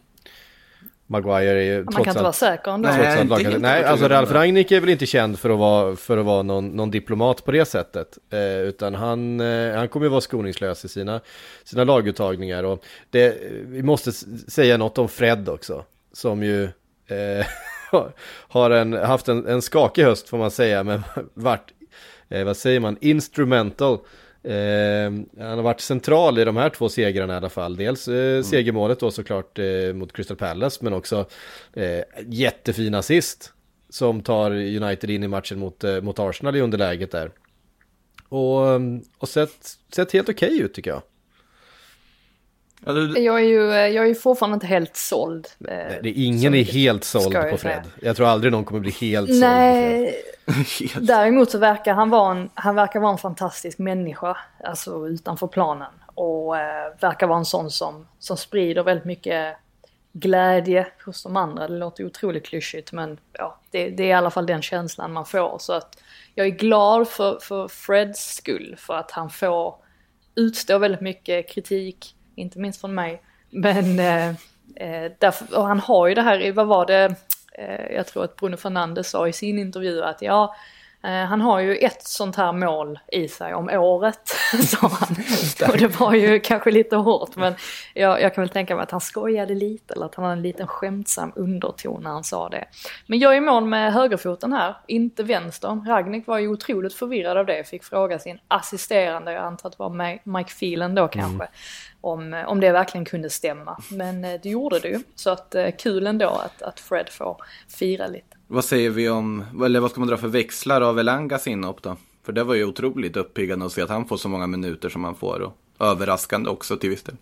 Maguire är ju Man kan inte vara säker ändå. Nej, nej, nej alltså Ralf Rangnick är väl inte känd för att vara, för att vara någon, någon diplomat på det sättet. Eh, utan han, eh, han kommer ju vara skoningslös i sina, sina laguttagningar. Och det, vi måste säga något om Fred också. Som ju eh, har en, haft en, en skakig höst får man säga. Men vart, eh, vad säger man, instrumental Eh, han har varit central i de här två segrarna i alla fall. Dels eh, mm. segermålet då såklart eh, mot Crystal Palace men också eh, jättefin assist som tar United in i matchen mot, eh, mot Arsenal i underläget där. Och, och sett, sett helt okej okay ut tycker jag. Jag är ju jag är ju fortfarande inte helt såld. Eh, Nej, det är ingen är helt såld på Fred. Säga. Jag tror aldrig någon kommer bli helt såld Nej, på Fred. däremot så verkar han vara en, han verkar vara en fantastisk människa, alltså utanför planen. Och eh, verkar vara en sån som, som sprider väldigt mycket glädje hos de andra. Det låter otroligt klyschigt men ja, det, det, är i alla fall den känslan man får. Så att jag är glad för, för Freds skull, för att han får utstå väldigt mycket kritik inte minst från mig. Men eh, eh därför, och han har ju det här, vad var det, eh, jag tror att Bruno Fernandes sa i sin intervju att ja, han har ju ett sånt här mål i sig om året, sa han. Och det var ju kanske lite hårt, men jag, jag, kan väl tänka mig att han skojade lite, eller att han hade en liten skämtsam underton när han sa det. Men jag är i mål med högerfoten här, inte vänster. Ragnik var ju otroligt förvirrad av det, fick fråga sin assisterande, jag antar att det var Mike Phelan då kanske, mm om, om det verkligen kunde stämma. Men eh, det gjorde det ju. Så att eh, kul ändå att, att Fred får fira lite. Vad säger vi om, eller vad ska man dra för växlar av Elangas inhopp då? För det var ju otroligt uppiggande att se att han får så många minuter som han får. Och överraskande också till viss del.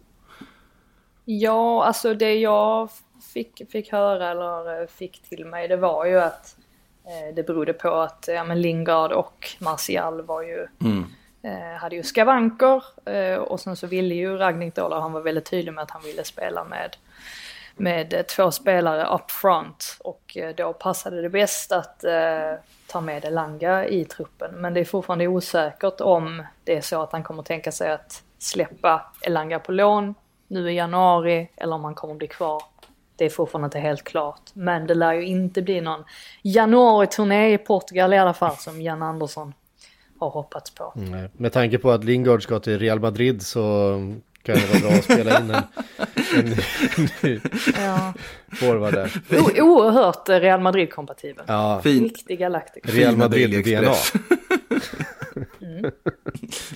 Ja, alltså det jag fick, fick höra eller eh, fick till mig det var ju att eh, det berodde på att ja, men Lingard och Martial var ju mm eh, hade ju skavanker eh, och sen så ville ju Ragnik då, han var väldigt tydlig med att han ville spela med, med eh, två spelare up front och eh, då passade det bäst att eh, ta med Elanga i truppen. Men det är fortfarande osäkert om det är så att han kommer tänka sig att släppa Elanga på lån nu i januari eller om han kommer bli kvar det är fortfarande inte helt klart. Men det lär ju inte bli någon januari-turné i Portugal i alla fall som Jan Andersson har hoppats på. Mm, med tanke på att Lingard ska till Real Madrid så kan det vara bra att spela in en, en, en ja. forward där. O, oerhört Real Madrid-kompatibel. Ja. Riktig galaktiker. Real Madrid-DNA. mm.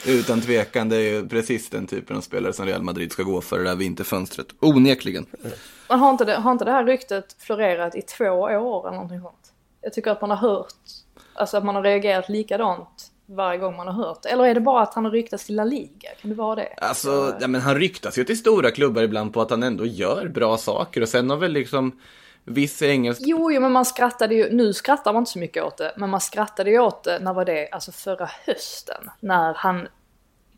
Utan tvekan, det är ju precis den typen av spelare som Real Madrid ska gå för det där vinterfönstret. Onekligen. Men har inte, det, har inte det här ryktet florerat i två år eller någonting sånt? Jag tycker att man har hört, alltså att man har reagerat likadant varje gång man har hört Eller är det bara att han har ryktats till La Liga? Kan det vara det? Alltså, ja, men han ryktas ju till stora klubbar ibland på att han ändå gör bra saker och sen har väl liksom viss engelsk... Jo, jo, men man skrattade ju, nu skrattar man inte så mycket åt det, men man skrattade ju åt det, när var det, alltså förra hösten, när han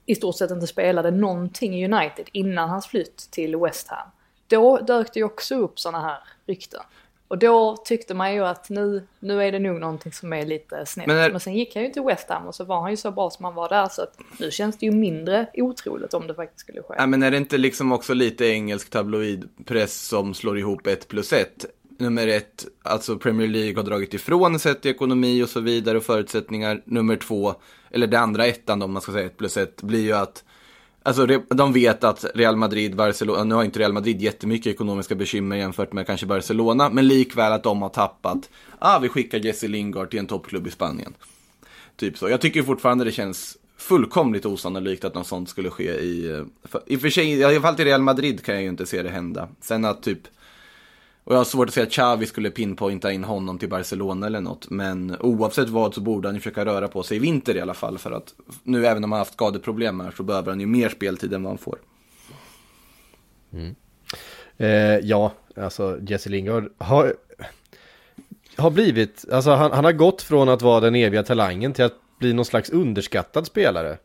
i stort sett inte spelade någonting i United innan hans flytt till West Ham. Då dök det ju också upp sådana här rykten. Och då tyckte man ju att nu, nu är det nog någonting som är lite snett. Men, är... Men sen gick han ju till West Ham och så var han ju så bra som han var där så att nu känns det ju mindre otroligt om det faktiskt skulle ske. Ja, men är det inte liksom också lite engelsk tabloidpress som slår ihop ett plus ett? Nummer ett, alltså Premier League har dragit ifrån sett i ekonomi och så vidare och förutsättningar. Nummer två, eller det andra ettan om man ska säga ett plus ett, blir ju att Alltså de vet att Real Madrid, Barcelona, nu har inte Real Madrid jättemycket ekonomiska bekymmer jämfört med kanske Barcelona, men likväl att de har tappat, ah vi skickar Jesse Lingard till en toppklubb i Spanien. Typ så. Jag tycker fortfarande det känns fullkomligt osannolikt att något sånt skulle ske i, eh, i och för sig, i alla fall till Real Madrid kan jag ju inte se det hända. Sen att typ och jag har svårt att säga att Xavi skulle pinpointa in honom till Barcelona eller något. Men oavsett vad så borde han ju försöka röra på sig i vinter i alla fall. För att nu även om han har haft skadeproblem här så behöver han ju mer speltid än vad han får. Mm. Eh, ja, alltså Jesse Lingard har, har blivit, alltså han, han har gått från att vara den eviga talangen till att bli någon slags underskattad spelare.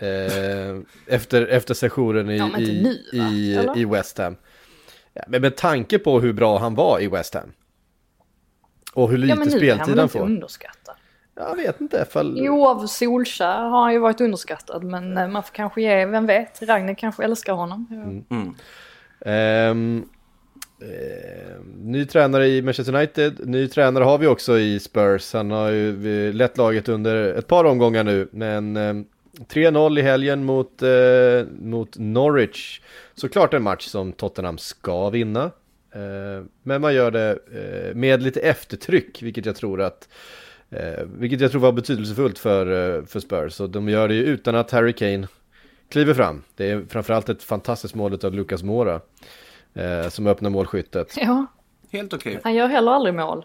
Eh, efter, efter sessionen i, ja, i, nu, i, i West Ham. Ja, men med tanke på hur bra han var i West Ham. Och hur lite ja, speltid han får. Underskattad. Jag vet inte ifall... Jo, av Solskär har han ju varit underskattad. Men eh, man får kanske ge, vem vet, Ragnar kanske älskar honom. Mm. Mm. Um, uh, ny tränare i Manchester United, ny tränare har vi också i Spurs. Han har ju lett laget under ett par omgångar nu. Men um, 3-0 i helgen mot, uh, mot Norwich. Såklart en match som Tottenham ska vinna. Eh, men man gör det eh, med lite eftertryck, vilket jag tror att eh, vilket jag tror var betydelsefullt för, för Spurs. Och de gör det ju utan att Harry Kane kliver fram. Det är framförallt ett fantastiskt mål av Lucas Mora som öppnar målskyttet. Ja, helt okej. Okay. Han gör heller aldrig mål.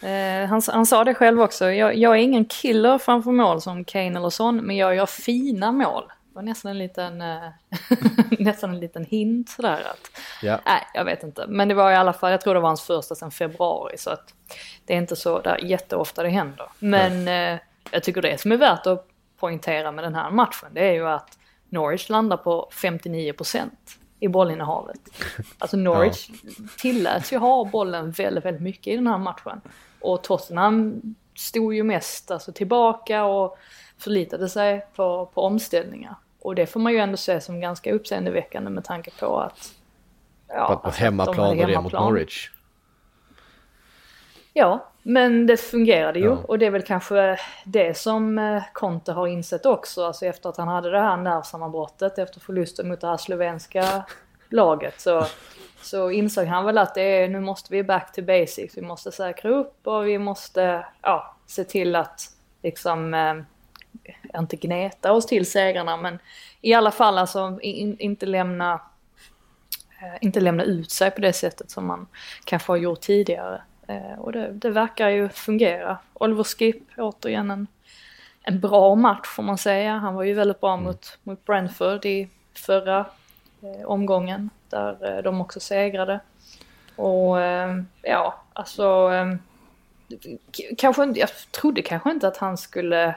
han, han sa det själv också, jag, jag, är ingen killer framför mål som Kane eller sån, men jag gör fina mål var nästan en liten, eh, nästan en liten hint sådär att, ja. nej jag vet inte. Men det var i alla fall, jag tror det var hans första sedan februari så att det är inte så där jätteofta det händer. Men eh, jag tycker det som är värt att poängtera med den här matchen det är ju att Norwich landar på 59% i bollinnehavet. Alltså Norwich ja. tilläts ju ha bollen väldigt, väldigt mycket i den här matchen. Och Tottenham stod ju mest alltså, tillbaka och förlitade sig på, på omställningar. Och det får man ju ändå se som ganska uppseendeväckande med tanke på att... Ja, på, på alltså hemmaplan och det mot Norwich. Ja, men det fungerade ju ja. och det är väl kanske det som eh, Conte har insett också. Alltså efter att han hade det här nervsammanbrottet efter förlusten mot det här slovenska laget så, så insåg han väl att det är, nu måste vi back to basics. Vi måste säkra upp och vi måste ja, se till att liksom eh, inte gneta oss till segrarna men i alla fall alltså in, inte lämna eh, inte lämna ut sig på det sättet som man kanske har gjort tidigare. Eh, och det, det verkar ju fungera. Oliver Skip, återigen en, en bra match får man säga. Han var ju väldigt bra mm. mot, mot Brentford i förra eh, omgången där eh, de också segrade. Och eh, ja, alltså eh, kanske jag trodde kanske inte att han skulle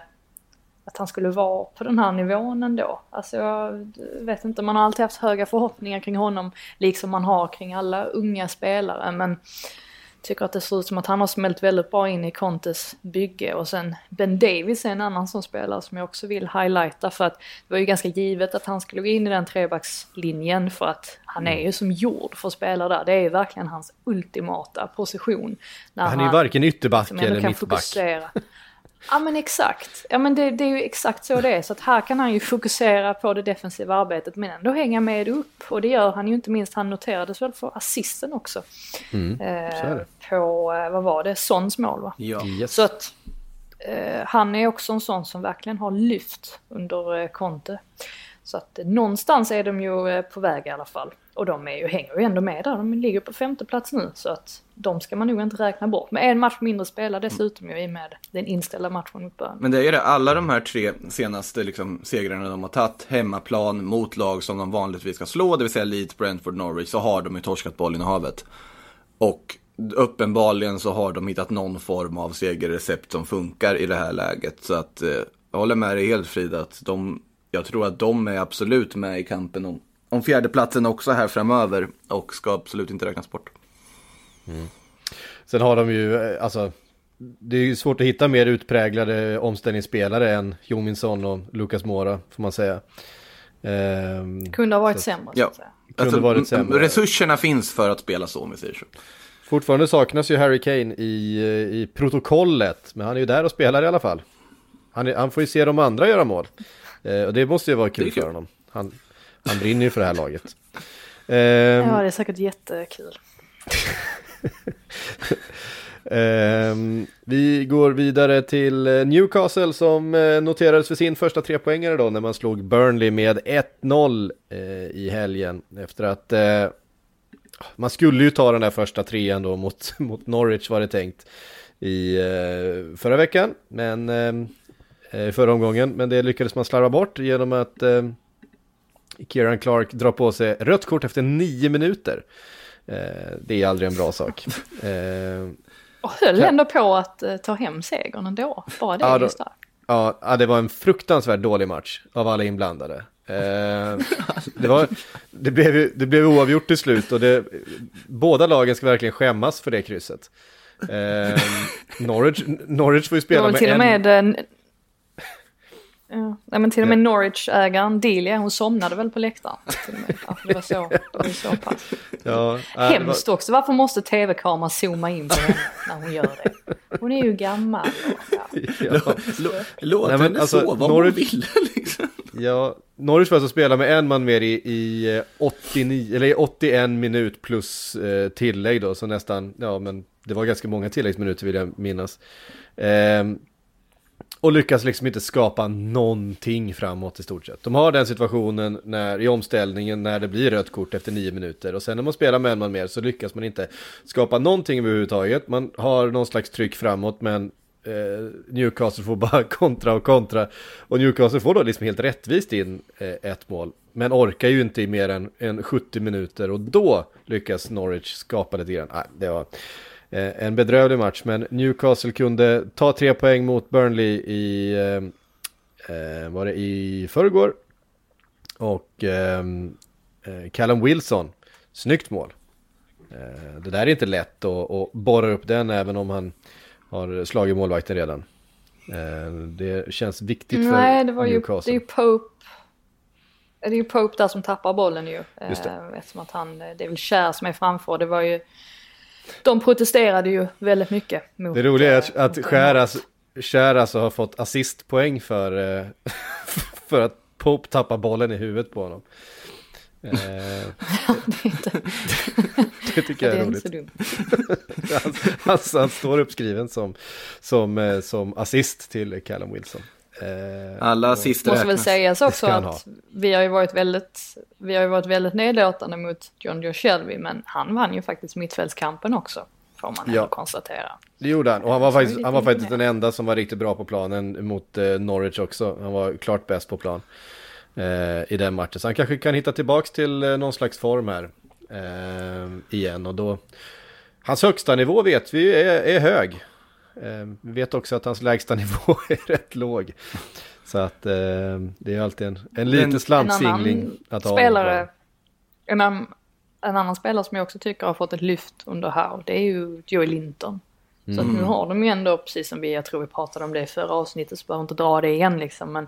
att han skulle vara på den här nivån ändå. Alltså jag vet inte, man har alltid haft höga förhoppningar kring honom, liksom man har kring alla unga spelare, men tycker att det ser ut som att han har smält väldigt bra in i Contes bygge och sen Ben Davis är en annan som spelare som jag också vill highlighta för att det var ju ganska givet att han skulle gå in i den trebackslinjen för att han är ju som gjord för att spela där. Det är verkligen hans ultimata position. han är ju varken ytterback eller mittback. Fokusera. Ja men exakt. Ja men det, det, är ju exakt så det är. Så att här kan han ju fokusera på det defensiva arbetet men ändå hänga med upp. Och det gör han ju inte minst. Han noterades väl för assisten också. Mm, eh, på, eh, vad var det, Sons mål va? Ja. Yes. Så att eh, han är också en sån som verkligen har lyft under eh, Conte. Så att eh, någonstans är de ju eh, på väg i alla fall. Och de är ju, hänger ju ändå med där, de ligger på femte plats nu. Så att de ska man nog inte räkna bort. Men en match mindre spelad dessutom ju i med den inställda matchen mot Burnley. Men det är ju det, alla de här tre senaste liksom, segrarna de har tagit hemmaplan mot lag som de vanligtvis ska slå, det vill säga Leeds, Brentford, Norwich, så har de ju torskat bollinnehavet. Och uppenbarligen så har de hittat någon form av segerrecept som funkar i det här läget. Så att eh, jag håller med dig helt Frida, att de, jag tror att de är absolut med i kampen om, om fjärdeplatsen också här framöver och ska absolut inte räknas bort. Mm. Sen har de ju, eh, alltså, det är ju svårt att hitta mer utpräglade omställningsspelare än Jominsson och Lukas Mora, får man säga. Ehm, kunde ha varit så, sämre. Ja. Kunde alltså, varit sämre. Resurserna finns för att spela så, om vi säger så. Fortfarande saknas ju Harry Kane i, i protokollet, men han är ju där och spelar i alla fall. Han, är, han får ju se de andra göra mål. Eh, och det måste ju vara kul, kul. för honom. Han, han brinner ju för det här laget. Eh, ja, det är säkert jättekul. eh, vi går vidare till eh, Newcastle som eh, noterades för sin första trepoängare då när man slog Burnley med 1-0 eh, i helgen. Efter att man skulle ju ta den där första trean då mot, mot Norwich var det tänkt i eh, förra veckan, men eh, förra omgången, men det lyckades man slarva bort genom att eh, Kieran Clark drar på sig rött kort efter nio minuter. Eh, det är aldrig en bra sak. Eh, och höll kan... ändå på att eh, ta hem segern ändå, bara det ja, då, Ja, det var en fruktansvärt dålig match av alla inblandade. Eh, det, var, det, blev, det blev oavgjort till slut och det, båda lagen ska verkligen skämmas för det krysset. Eh, Norwich, Norwich får ju spela med till en... Med, en... Ja, nej, men till och med ja. Norwich-ägaren Delia, hon somnade väl på läktaren. Alltså, det var så, det var så pass. Ja, äh, Hemskt också, varför måste tv-kameran zooma in på henne när hon gör det? Hon är ju gammal. Och, ja. Låt henne alltså, sova om hon vill. Liksom. Ja, Norwich får alltså spela med en man mer i, i, 89, eh, eller i 81 minut plus eh, tillägg då, så nästan, ja men det var ganska många tilläggsminuter vill jag minnas. Eh, och lyckas liksom inte skapa någonting framåt i stort sett. De har den situationen när, i omställningen när det blir rött kort efter nio minuter. Och sen när man spelar med en man mer så lyckas man inte skapa någonting överhuvudtaget. Man har någon slags tryck framåt men eh, Newcastle får bara kontra och kontra. Och Newcastle får då liksom helt rättvist in eh, ett mål. Men orkar ju inte i mer än, än 70 minuter och då lyckas Norwich skapa lite grann. Nej, det var en bedrövlig match. Men Newcastle kunde ta tre poäng mot Burnley i, eh, eh var det i förrgår. Och eh, eh, Callum Wilson, snyggt mål. det där är inte lätt att, att borra upp den även om han har slagit målvakten redan. Eh, det känns viktigt för Nej, det var ju, Newcastle. det är ju Pope. Det är ju Pope där som tappar bollen ju. Just det. Eh, eftersom att han, det är väl Kär som är framför. Det var ju, de protesterade ju väldigt mycket mot Det roliga är att, eh, att Käras, Kär alltså har fått assistpoäng för, för att Pope tappar bollen i huvudet på honom. Eh, det, inte... det tycker jag är, är roligt. han, han, han, står uppskriven som, som, eh, som assist till Callum Wilson. Eh, Alla assist Måste väl sägas också att vi har ju varit väldigt, vi har ju varit väldigt nedlåtande mot John Joe Shelby, men han vann ju faktiskt mittfältskampen också. Får man ändå ja. konstatera. Det gjorde han, och han var faktiskt, han var faktiskt den enda som var riktigt bra på planen mot eh, Norwich också. Han var klart bäst på plan eh, i den matchen. Så han kanske kan hitta tillbaks till eh, någon slags form här eh, igen. Och då, hans högsta nivå vet vi är, är hög. Eh, vi vet också att hans lägsta nivå är rätt låg. Så att eh, det är alltid en, en liten slantsingling att ha. Spelare, en, en annan spelare som jag också tycker har fått ett lyft under här, det är ju Joey Linton. Så mm. att nu har de ju ändå, precis som vi, jag tror vi pratade om det i förra avsnittet, så behöver inte dra det igen liksom. Men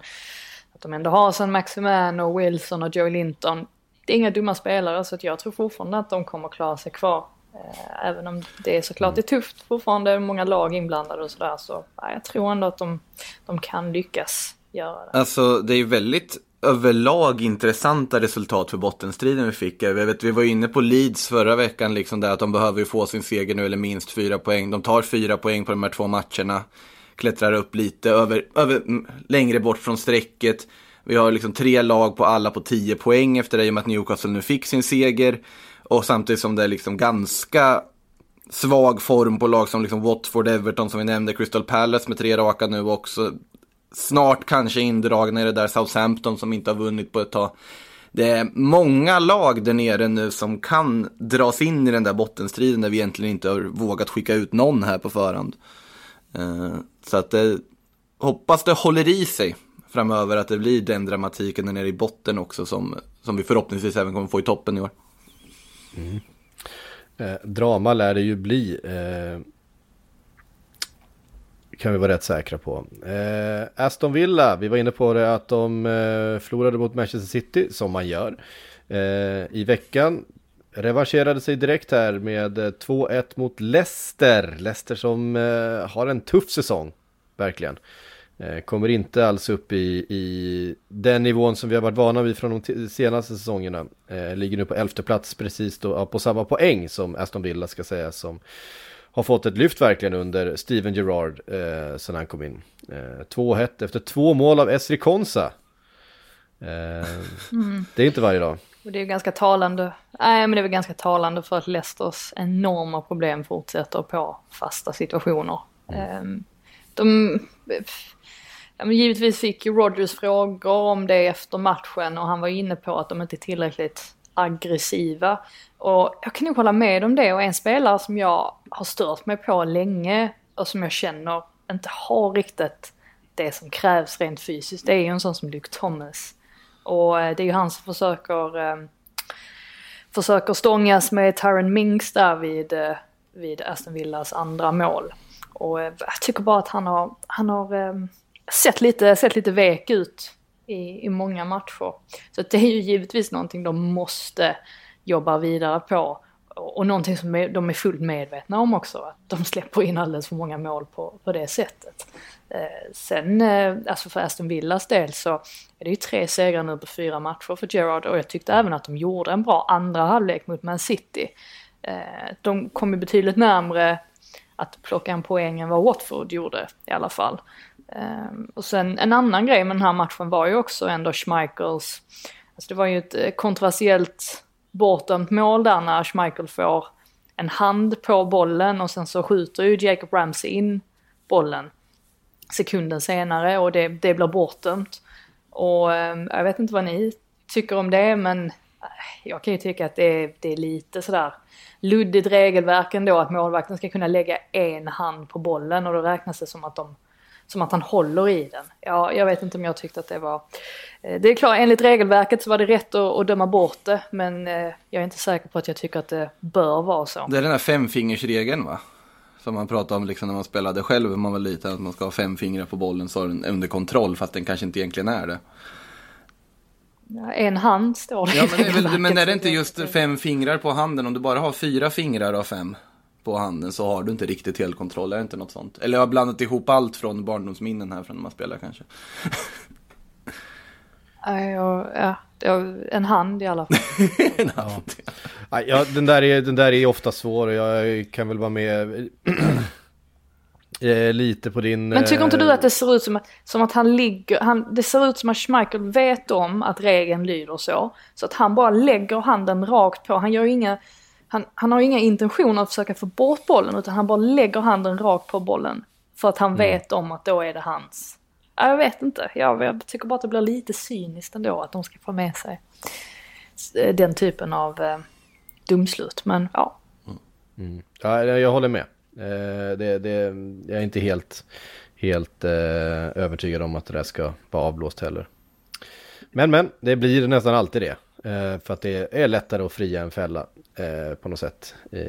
att de ändå har San Maximan och Wilson och Joey Linton. Det är inga dumma spelare så att jag tror fortfarande att de kommer klara sig kvar. Eh, även om det är såklart det är tufft fortfarande, många lag inblandade och sådär. Så ja, jag tror ändå att de, de kan lyckas göra det. Alltså det är ju väldigt överlag intressanta resultat för bottenstriden vi fick. Jag vet, vi var inne på Leeds förra veckan, liksom där att de behöver ju få sin seger nu eller minst fyra poäng. De tar fyra poäng på de här två matcherna klättrar upp lite över, över, längre bort från strecket. Vi har liksom tre lag på alla på 10 poäng efter det i och med att Newcastle nu fick sin seger. Och samtidigt som det är liksom ganska svag form på lag som liksom Watford, Everton som vi nämnde, Crystal Palace med tre raka nu också. Snart kanske indragna i det där Southampton som inte har vunnit på ett tag. det är många lag där nere nu som kan dras in i den där bottenstriden där vi egentligen inte har vågat skicka ut någon här på förhand. Eh, så att det, hoppas det håller i sig framöver att det blir den dramatiken där nere i botten också som, som vi förhoppningsvis även kommer få i toppen i år. Mm. Eh, drama lär det ju bli. Eh, kan vi vara rätt säkra på. Eh, Aston Villa, vi var inne på det att de eh, förlorade mot Manchester City, som man gör. Eh, I veckan revanscherade sig direkt här med eh, 2-1 mot Leicester. Leicester som eh, har en tuff säsong, verkligen. Eh, kommer inte alls upp i, i den nivån som vi har varit vana vid från de senaste säsongerna. ligger nu på elfte plats precis då, på samma poäng som Aston Villa ska säga som har fått ett lyft verkligen under Steven Gerrard eh, sen han kom in. Eh, 2-1 efter två mål av Esri Konsa. Eh, mm. Det är inte varje dag. Och det är ganska talande, nej men det är väl ganska talande för att Leicesters enorma problem fortsätter på fasta situationer. Mm. De, ja, men givetvis fick ju Rogers frågor om det efter matchen och han var inne på att de inte är tillräckligt aggressiva. Och jag kan nog hålla med om det och en spelare som jag har stört mig på länge och som jag känner inte har riktigt det som krävs rent fysiskt, det är ju en sån som Luke Thomas. Och eh, det är ju han som försöker, eh, försöker stångas med Tyron Minks där vid, eh, vid Aston Villas andra mål. Och eh, jag tycker bara att han har, han har ehm, sett, lite, sett lite vek ut i, i många matcher. Så det är ju givetvis någonting de måste jobba vidare på. Och någonting som de är fullt medvetna om också, att de släpper in alldeles för många mål på, på det sättet. Eh, sen, eh, alltså för Aston Villas del så är det ju tre segrar nu på fyra matcher för Gerard och jag tyckte även att de gjorde en bra andra halvlek mot Man City. Eh, de kom ju betydligt närmre att plocka en poäng än vad Watford gjorde i alla fall. Ehm, och sen en annan grej med den här matchen var ju också ändå Schmeichels, alltså det var ju ett eh, kontroversiellt bortdömt mål där när Schmeichel får en hand på bollen och sen så skjuter ju Jacob Ramsey in bollen sekunden senare och det, det blir bortdömt. Och ehm, jag vet inte vad ni tycker om det men jag kan ju tycka att det är, det är lite sådär luddigt regelverk ändå att målvakten ska kunna lägga en hand på bollen och då räknas det som att de som att han håller i den. Ja, jag vet inte om jag tyckte att det var... Eh, det är klart, enligt regelverket så var det rätt att, att döma bort det, men eh, jag är inte säker på att jag tycker att det bör vara så. Det är den här femfingersregeln va? Som man pratade om liksom när man spelade själv när man var liten, att man ska ha fem fingrar på bollen så är den under kontroll, fast den kanske inte egentligen är det. En hand står det ja, men, är väl, men är det inte just fem fingrar på handen? Om du bara har fyra fingrar av fem? på handen så har du inte riktigt helkontroll, är det inte något sånt? Eller jag har blandat ihop allt från barndomsminnen här från när man spelar kanske. ja, en hand i alla fall. en hand. Ja. ja, den, där är, den där är ofta svår och jag kan väl vara med eh, lite på din... Men tycker inte du att det ser ut som att, som att han ligger, han, det ser ut som att Schmeichel vet om att regeln lyder så. Så att han bara lägger handen rakt på, han gör inga han, han har inga intentioner att försöka få bort bollen utan han bara lägger handen rakt på bollen. För att han mm. vet om att då är det hans. Jag vet inte, jag, jag tycker bara att det blir lite cyniskt ändå att de ska få med sig den typen av eh, dumslut. Men ja. Mm. Ja, jag håller med. Eh, det, det, jag är inte helt, helt eh, övertygad om att det där ska vara avblåst heller. Men men, det blir nästan alltid det. Eh, för att det är lättare att fria en fälla eh, på något sätt eh,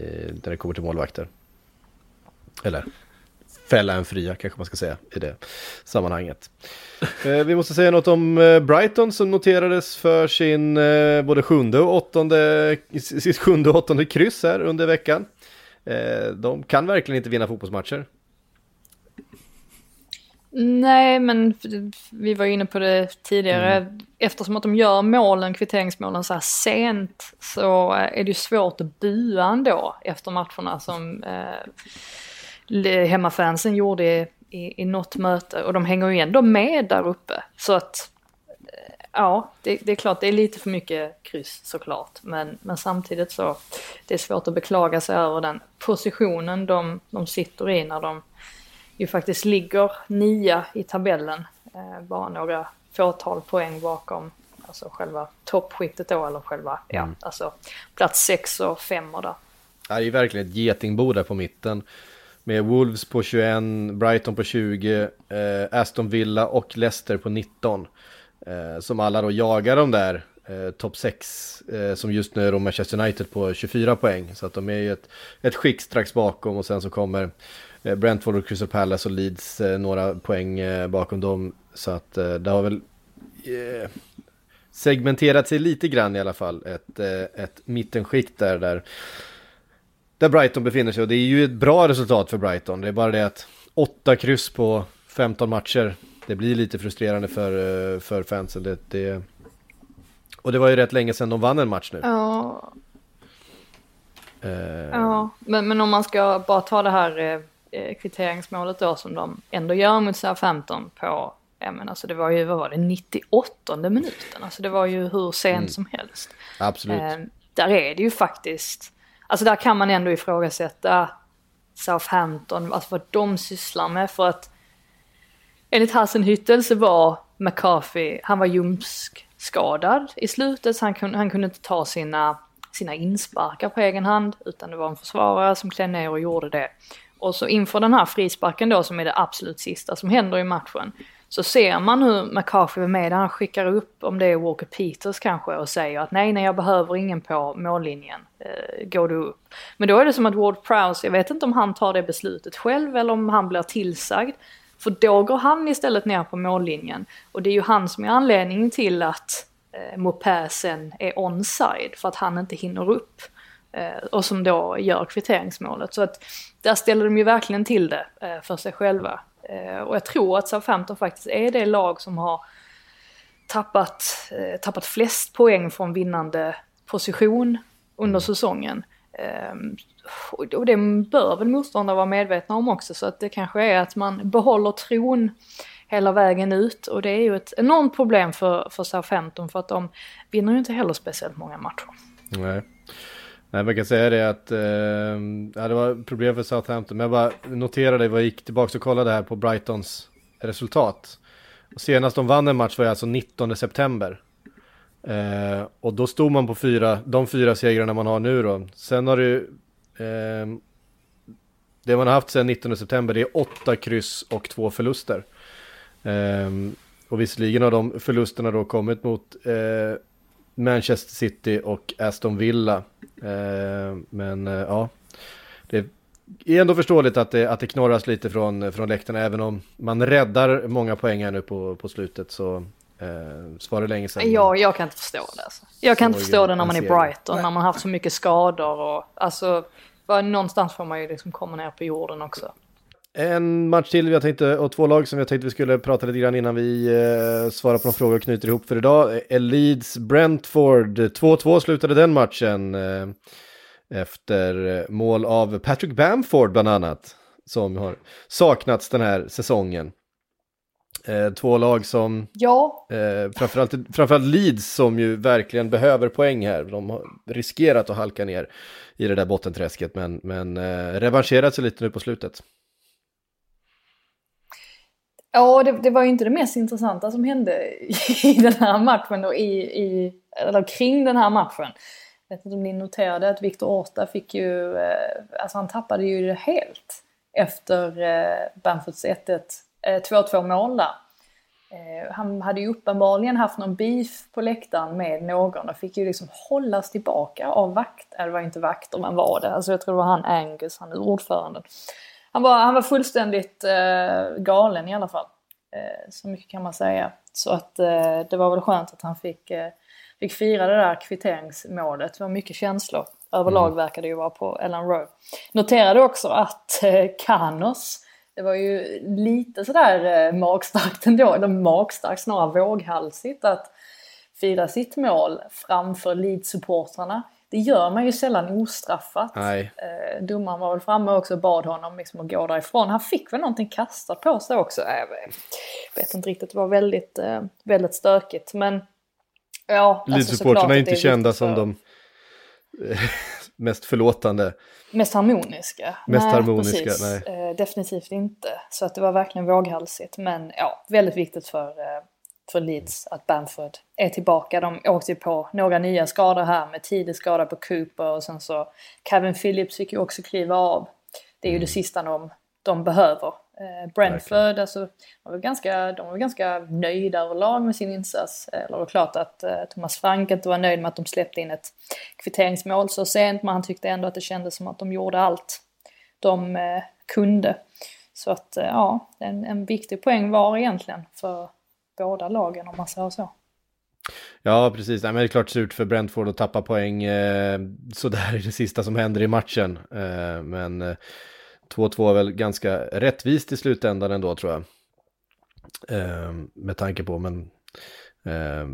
när det kommer till målvakter. Eller fälla en fria kanske man ska säga i det sammanhanget. Eh, vi måste säga något om eh, Brighton som noterades för sin både sjunde och åttonde, sitt sjunde och åttonde kryss här under veckan de kan verkligen inte vinna fotbollsmatcher. Nej, men vi var inne på det tidigare. Mm. Eftersom att de gör målen, kvitteringsmålen så här sent så är det ju svårt att bua ändå efter matcherna som eh, hemmafansen gjorde i, i, något möte. Och de hänger ju ändå med där uppe. Så att eh, ja, det, det, är klart det är lite för mycket kryss såklart. Men, men samtidigt så det är svårt att beklaga sig över den positionen de, de sitter i när de ju faktiskt ligger nia i tabellen. Eh, bara några fåtal poäng bakom alltså själva toppskiktet då eller själva, ja, mm. alltså plats 6 och 5 och där. Det är verkligen ett getingbo där på mitten. Med Wolves på 21, Brighton på 20, eh, Aston Villa och Leicester på 19. Eh, som alla då jagar de där eh, topp 6 eh, som just nu är då Manchester United på 24 poäng. Så att de är ju ett, ett skick strax bakom och sen så kommer eh, Brentford och Crystal Palace och Leeds eh, några poäng eh, bakom dem. Så att eh, det har väl eh, segmenterat sig lite grann i alla fall. Ett, eh, ett mittenskikt där, där där Brighton befinner sig och det är ju ett bra resultat för Brighton. Det är bara det att åtta kryss på 15 matcher, det blir lite frustrerande för, för fansen. Det, det, och det var ju rätt länge sedan de vann en match nu. Ja. Uh... Ja, men, men om man ska bara ta det här eh, eh kvitteringsmålet då som de ändå gör mot Southampton på, ja men alltså det var ju, vad var det, 98 minuten. Alltså det var ju hur sent mm. som helst. Absolut. Eh, där är det ju faktiskt, alltså där kan man ändå ifrågasätta Southampton, alltså vad de sysslar med för att enligt Hassenhüttel så var McCarthy, han var ljumskskadad i slutet så han kunde, han kunde inte ta sina, sina insparkar på egen hand utan det var en försvarare som klev ner och gjorde det. Och så inför den här frisparken då som är det absolut sista som händer i matchen så ser man hur McCarthy är med, han skickar upp om det är Walker Peters kanske och säger att nej, nej jag behöver ingen på mållinjen, eh, går du upp. Men då är det som att Ward Prowse, jag vet inte om han tar det beslutet själv eller om han blir tillsagd. För då går han istället ner på mållinjen. Och det är ju han som är anledningen till att eh, Mopé sen är onside, för att han inte hinner upp. Eh, och som då gör kvitteringsmålet. Så att där ställer de ju verkligen till det eh, för sig själva. Eh, och jag tror att Southampton faktiskt är det lag som har tappat, eh, tappat flest poäng från vinnande position under säsongen. Ehm, och det bör väl motståndare vara medvetna om också så att det kanske är att man behåller tron hela vägen ut och det är ju ett enormt problem för, för Southampton för att de vinner ju inte heller speciellt många matcher. Nej. Nej, man kan säga det att eh, ja, det var problem för Southampton, men jag bara noterade jag gick tillbaka och kollade här på Brightons resultat. Och senast de vann en match var alltså 19 september. Eh, och då stod man på fyra, de fyra segrarna man har nu då. Sen har det eh, det man har haft sedan 19 september det är åtta kryss och två förluster. Eh, och visserligen har de förlusterna då kommit mot eh, Manchester City och Aston Villa. Eh, men eh, ja, det är ändå förståeligt att det, att det knorras lite från, från läktarna även om man räddar många poäng här nu på, på slutet så så var det länge sedan. Ja, jag kan inte förstå det. Alltså. Jag kan inte förstå det när man är Brighton, när man har haft så mycket skador och alltså var, någonstans får man ju liksom komma ner på jorden också. En match till vi tänkte, och två lag som jag tänkte vi skulle prata lite grann innan vi eh, svarar på de frågor och knyter ihop för idag. Eh, Leeds Brentford, 2-2 slutade den matchen. Eh, efter mål av Patrick Bamford bland annat. Som har saknats den här säsongen. Eh, två lag som, ja. eh, framförallt, framförallt Leeds som ju verkligen behöver poäng här. De har riskerat att halka ner i det där bottenträsket men, men eh, revanscherat sig lite nu på slutet. Ja, det, det, var ju inte det mest intressanta som hände i den här matchen och i, i, eller kring den här matchen. Jag vet inte om ni noterade att Viktor Orta fick ju, eh, alltså han tappade ju det helt efter eh, Bamfords 1-1 2-2 eh, mål där. Han hade ju uppenbarligen haft någon beef på läktaren med någon och fick ju liksom hållas tillbaka av vakt, eller det var inte vakter men var det, alltså jag tror det var han Angus, han är ordföranden. Han var, han var fullständigt eh, galen i alla fall. Eh, så mycket kan man säga. Så att eh, det var väl skönt att han fick, eh, fick fira det där kvitteringsmålet. Det var mycket känslor. Överlag mm. verkade det ju vara på Ellen Rowe. Noterade också att eh, Kanos det var ju lite sådär eh, magstarkt ändå, eller magstarkt snarare våghalsigt att fira sitt mål framför Leeds-supportrarna. Det gör man ju sällan ostraffat. Nej. Eh, domaren var väl framme också och bad honom liksom att gå därifrån. Han fick väl någonting kastat på sig också. Jag vet inte riktigt, det var väldigt, eh, väldigt stökigt. Men ja, alltså Leeds-supportrarna är inte kända som de mest förlåtande. Mest harmoniska. Mest nej, harmoniska, nej. Eh, definitivt inte. Så att det var verkligen våghalsigt. Men ja, väldigt viktigt för, eh, för Leeds att Bamford är tillbaka. De åkte på några nya skador här med tidig skada på Cooper och sen så Kevin Phillips fick ju också kliva av. Det är ju det mm. sista de, de behöver. Eh, Brentford, alltså, de var, ganska, de var ganska nöjda överlag med sin insats. Eller det var klart att eh, Thomas Frank inte var nöjd med att de släppte in ett kvitteringsmål så sent men han tyckte ändå att det kändes som att de gjorde allt de eh, kunde. Så att eh, ja, en, en viktig poäng var egentligen för båda lagen om man säger så. Ja, precis. Nej, men det är klart surt för Brentford att tappa poäng eh, sådär i det sista som händer i matchen. Eh, men eh, 2-2 är väl ganska rättvist i slutändan ändå tror jag. Eh, med tanke på, men eh,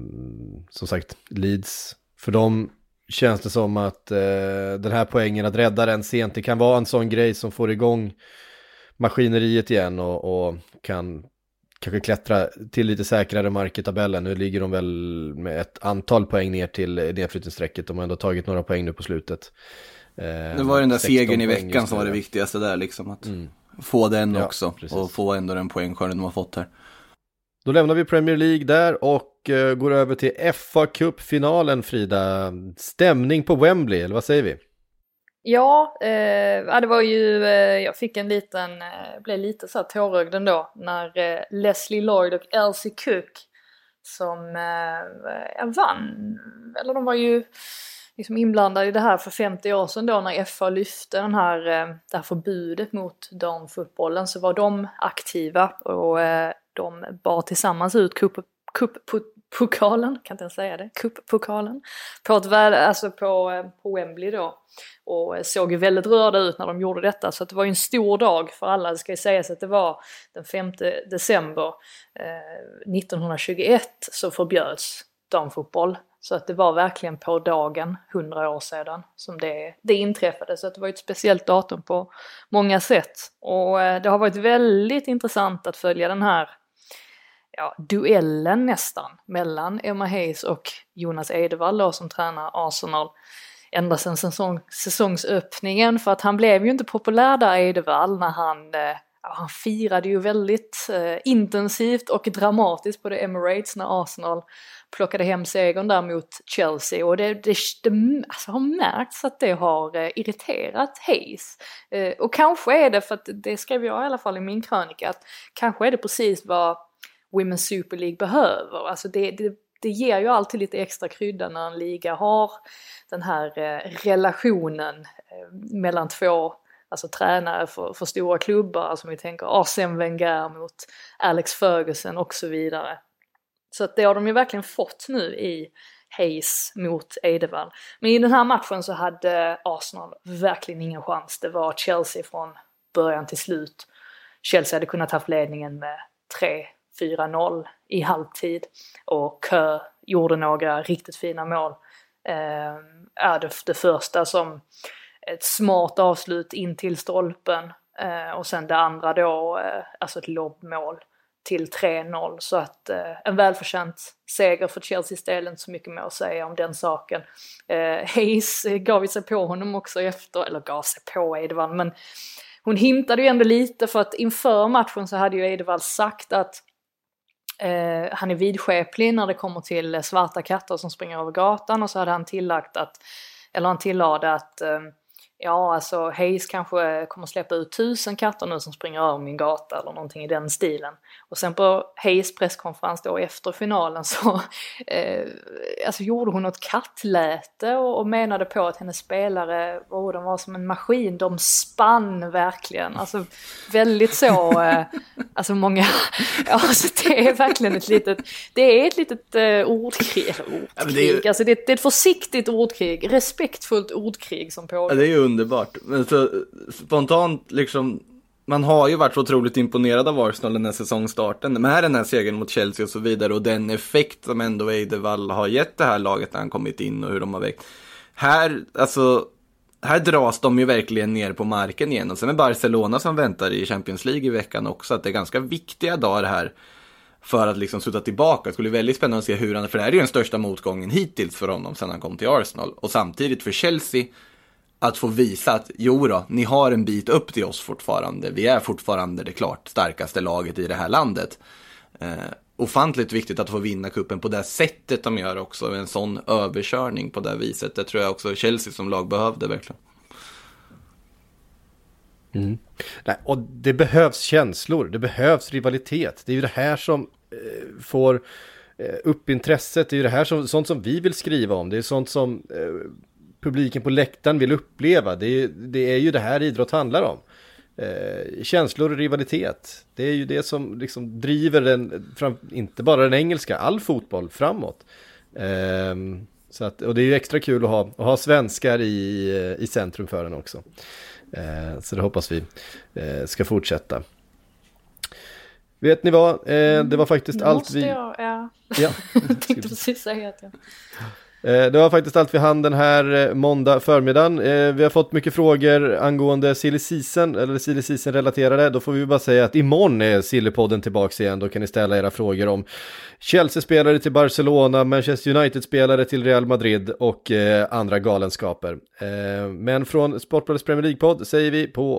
som sagt, Leeds, för dem känns det som att eh, den här poängen, att rädda den sent, det kan vara en sån grej som får igång maskineriet igen och, och kan kanske klättra till lite säkrare mark i tabellen. Nu ligger de väl med ett antal poäng ner till nedflyttningsstrecket. De har ändå tagit några poäng nu på slutet. Eh, det var den där segern i veckan som var det viktigaste där liksom. Att mm. få den ja, också precis. och få ändå den poängskörden de har fått här. Då lämnar vi Premier League där och uh, går över till FA Cup-finalen Frida. Stämning på Wembley, eller vad säger vi? Ja, eh, det var ju, eh, jag fick en liten, eh, blev lite så här tårögd ändå när eh, Leslie Lloyd och Elsie Cook som eh, vann, eller de var ju liksom inblandade i det här för 50 år sedan då när FA lyfte den här, eh, det här förbudet mot damfotbollen så var de aktiva och eh, de bar tillsammans ut cup, cup, pokalen, kan inte ens säga det, cuppokalen, på, ett, alltså på, eh, på Wembley då. Och såg ju väldigt rörda ut när de gjorde detta så det var ju en stor dag för alla. Det ska ju sägas att det var den 5 december eh, 1921 så förbjöds damfotboll. Så att det var verkligen på dagen, 100 år sedan, som det, det inträffade. Så att det var ett speciellt datum på många sätt. Och eh, det har varit väldigt intressant att följa den här ja, duellen nästan mellan Emma Hayes och Jonas Edevall då, som tränar Arsenal ända sedan säsong, säsongsöppningen för att han blev ju inte populär där Edevall när han eh, han firade ju väldigt eh, intensivt och dramatiskt på The Emirates när Arsenal plockade hem segern där mot Chelsea och det, det, det alltså, har märkts att det har eh, irriterat Hayes. Eh, och kanske är det, för att det skrev jag i alla fall i min krönika, att kanske är det precis vad Women's Super League behöver. Alltså det, det, det ger ju alltid lite extra krydda när en liga har den här eh, relationen eh, mellan två alltså tränare för, för stora klubbar, alltså om vi tänker Arsene Wenger mot Alex Ferguson och så vidare. Så att det har de ju verkligen fått nu i Hayes mot Eidevall. Men i den här matchen så hade Arsenal verkligen ingen chans. Det var Chelsea från början till slut. Chelsea hade kunnat haft ledningen med 3-4-0 i halvtid och Kö gjorde några riktigt fina mål. Eh, det, det första som ett smart avslut in till stolpen eh, och sen det andra då, eh, alltså ett lobbmål till 3-0. Så att eh, en välförtjänt seger för Chelseas del, inte så mycket mer att säga om den saken. Eh, Hayes eh, gav sig på honom också efter, eller gav sig på Edvard, men hon hintade ju ändå lite för att inför matchen så hade ju Edvard sagt att eh, han är vidskeplig när det kommer till svarta katter som springer över gatan och så hade han tillagt att, eller han tillade att eh, ja alltså Hayes kanske kommer släppa ut tusen katter nu som springer över min gata eller någonting i den stilen. Och sen på Hayes presskonferens då efter finalen så eh, alltså gjorde hon något kattläte och, och menade på att hennes spelare, oh, de var som en maskin, de spann verkligen. Alltså väldigt så, eh, alltså många, alltså det är verkligen ett litet, det är ett litet eh, ordkrig, ordkrig, ja, det är, alltså det, det, är ett försiktigt ordkrig, respektfullt ordkrig som pågår. Ja, underbart. Men så spontant liksom man har ju varit så otroligt imponerad av Arsenal den här säsongstarten med den här segern mot Chelsea och så vidare och den effekt som ändå Eidevall har gett det här laget när han kommit in och hur de har väckt. Här, alltså, här dras de ju verkligen ner på marken igen och sen är Barcelona som väntar i Champions League i veckan också att det är ganska viktiga dagar här för att liksom sluta tillbaka. Det skulle bli väldigt spännande att se hur han, för det här är ju den största motgången hittills för honom sedan han kom till Arsenal och samtidigt för Chelsea att få visa att jo då, ni har en bit upp till oss fortfarande. Vi är fortfarande det klart starkaste laget i det här landet. Eh, ofantligt viktigt att få vinna kuppen på det sättet de gör också. En sån överkörning på det viset. Det tror jag också Chelsea som lag behövde verkligen. Mm. Nej, och det behövs känslor, det behövs rivalitet. Det är ju det här som eh, får eh, upp intresset, det är ju det här som, sånt som vi vill skriva om, det är sånt som eh, publiken på läktaren vill uppleva. Det är, det är ju det här idrott handlar om. Eh, känslor och rivalitet. Det är ju det som liksom driver den, fram, inte bara den engelska, all fotboll framåt. Eh, så att, och det är ju extra kul att ha, att ha svenskar i, i centrum för den också. Eh, så det hoppas vi eh, ska fortsätta. Vet ni vad? Eh, det var faktiskt nu allt vi... Jag, ja. ja. jag tänkte precis säga att jag... Eh, det var faktiskt allt vi hann den här eh, måndag förmiddagen. Eh, vi har fått mycket frågor angående silly season, eller silly season relaterade. Då får vi bara säga att imorgon är Sillypodden tillbaka igen. Då kan ni ställa era frågor om Chelsea-spelare till Barcelona, Manchester United-spelare till Real Madrid och andra galenskaper. Men från Sportbladets Premier League-podd säger vi på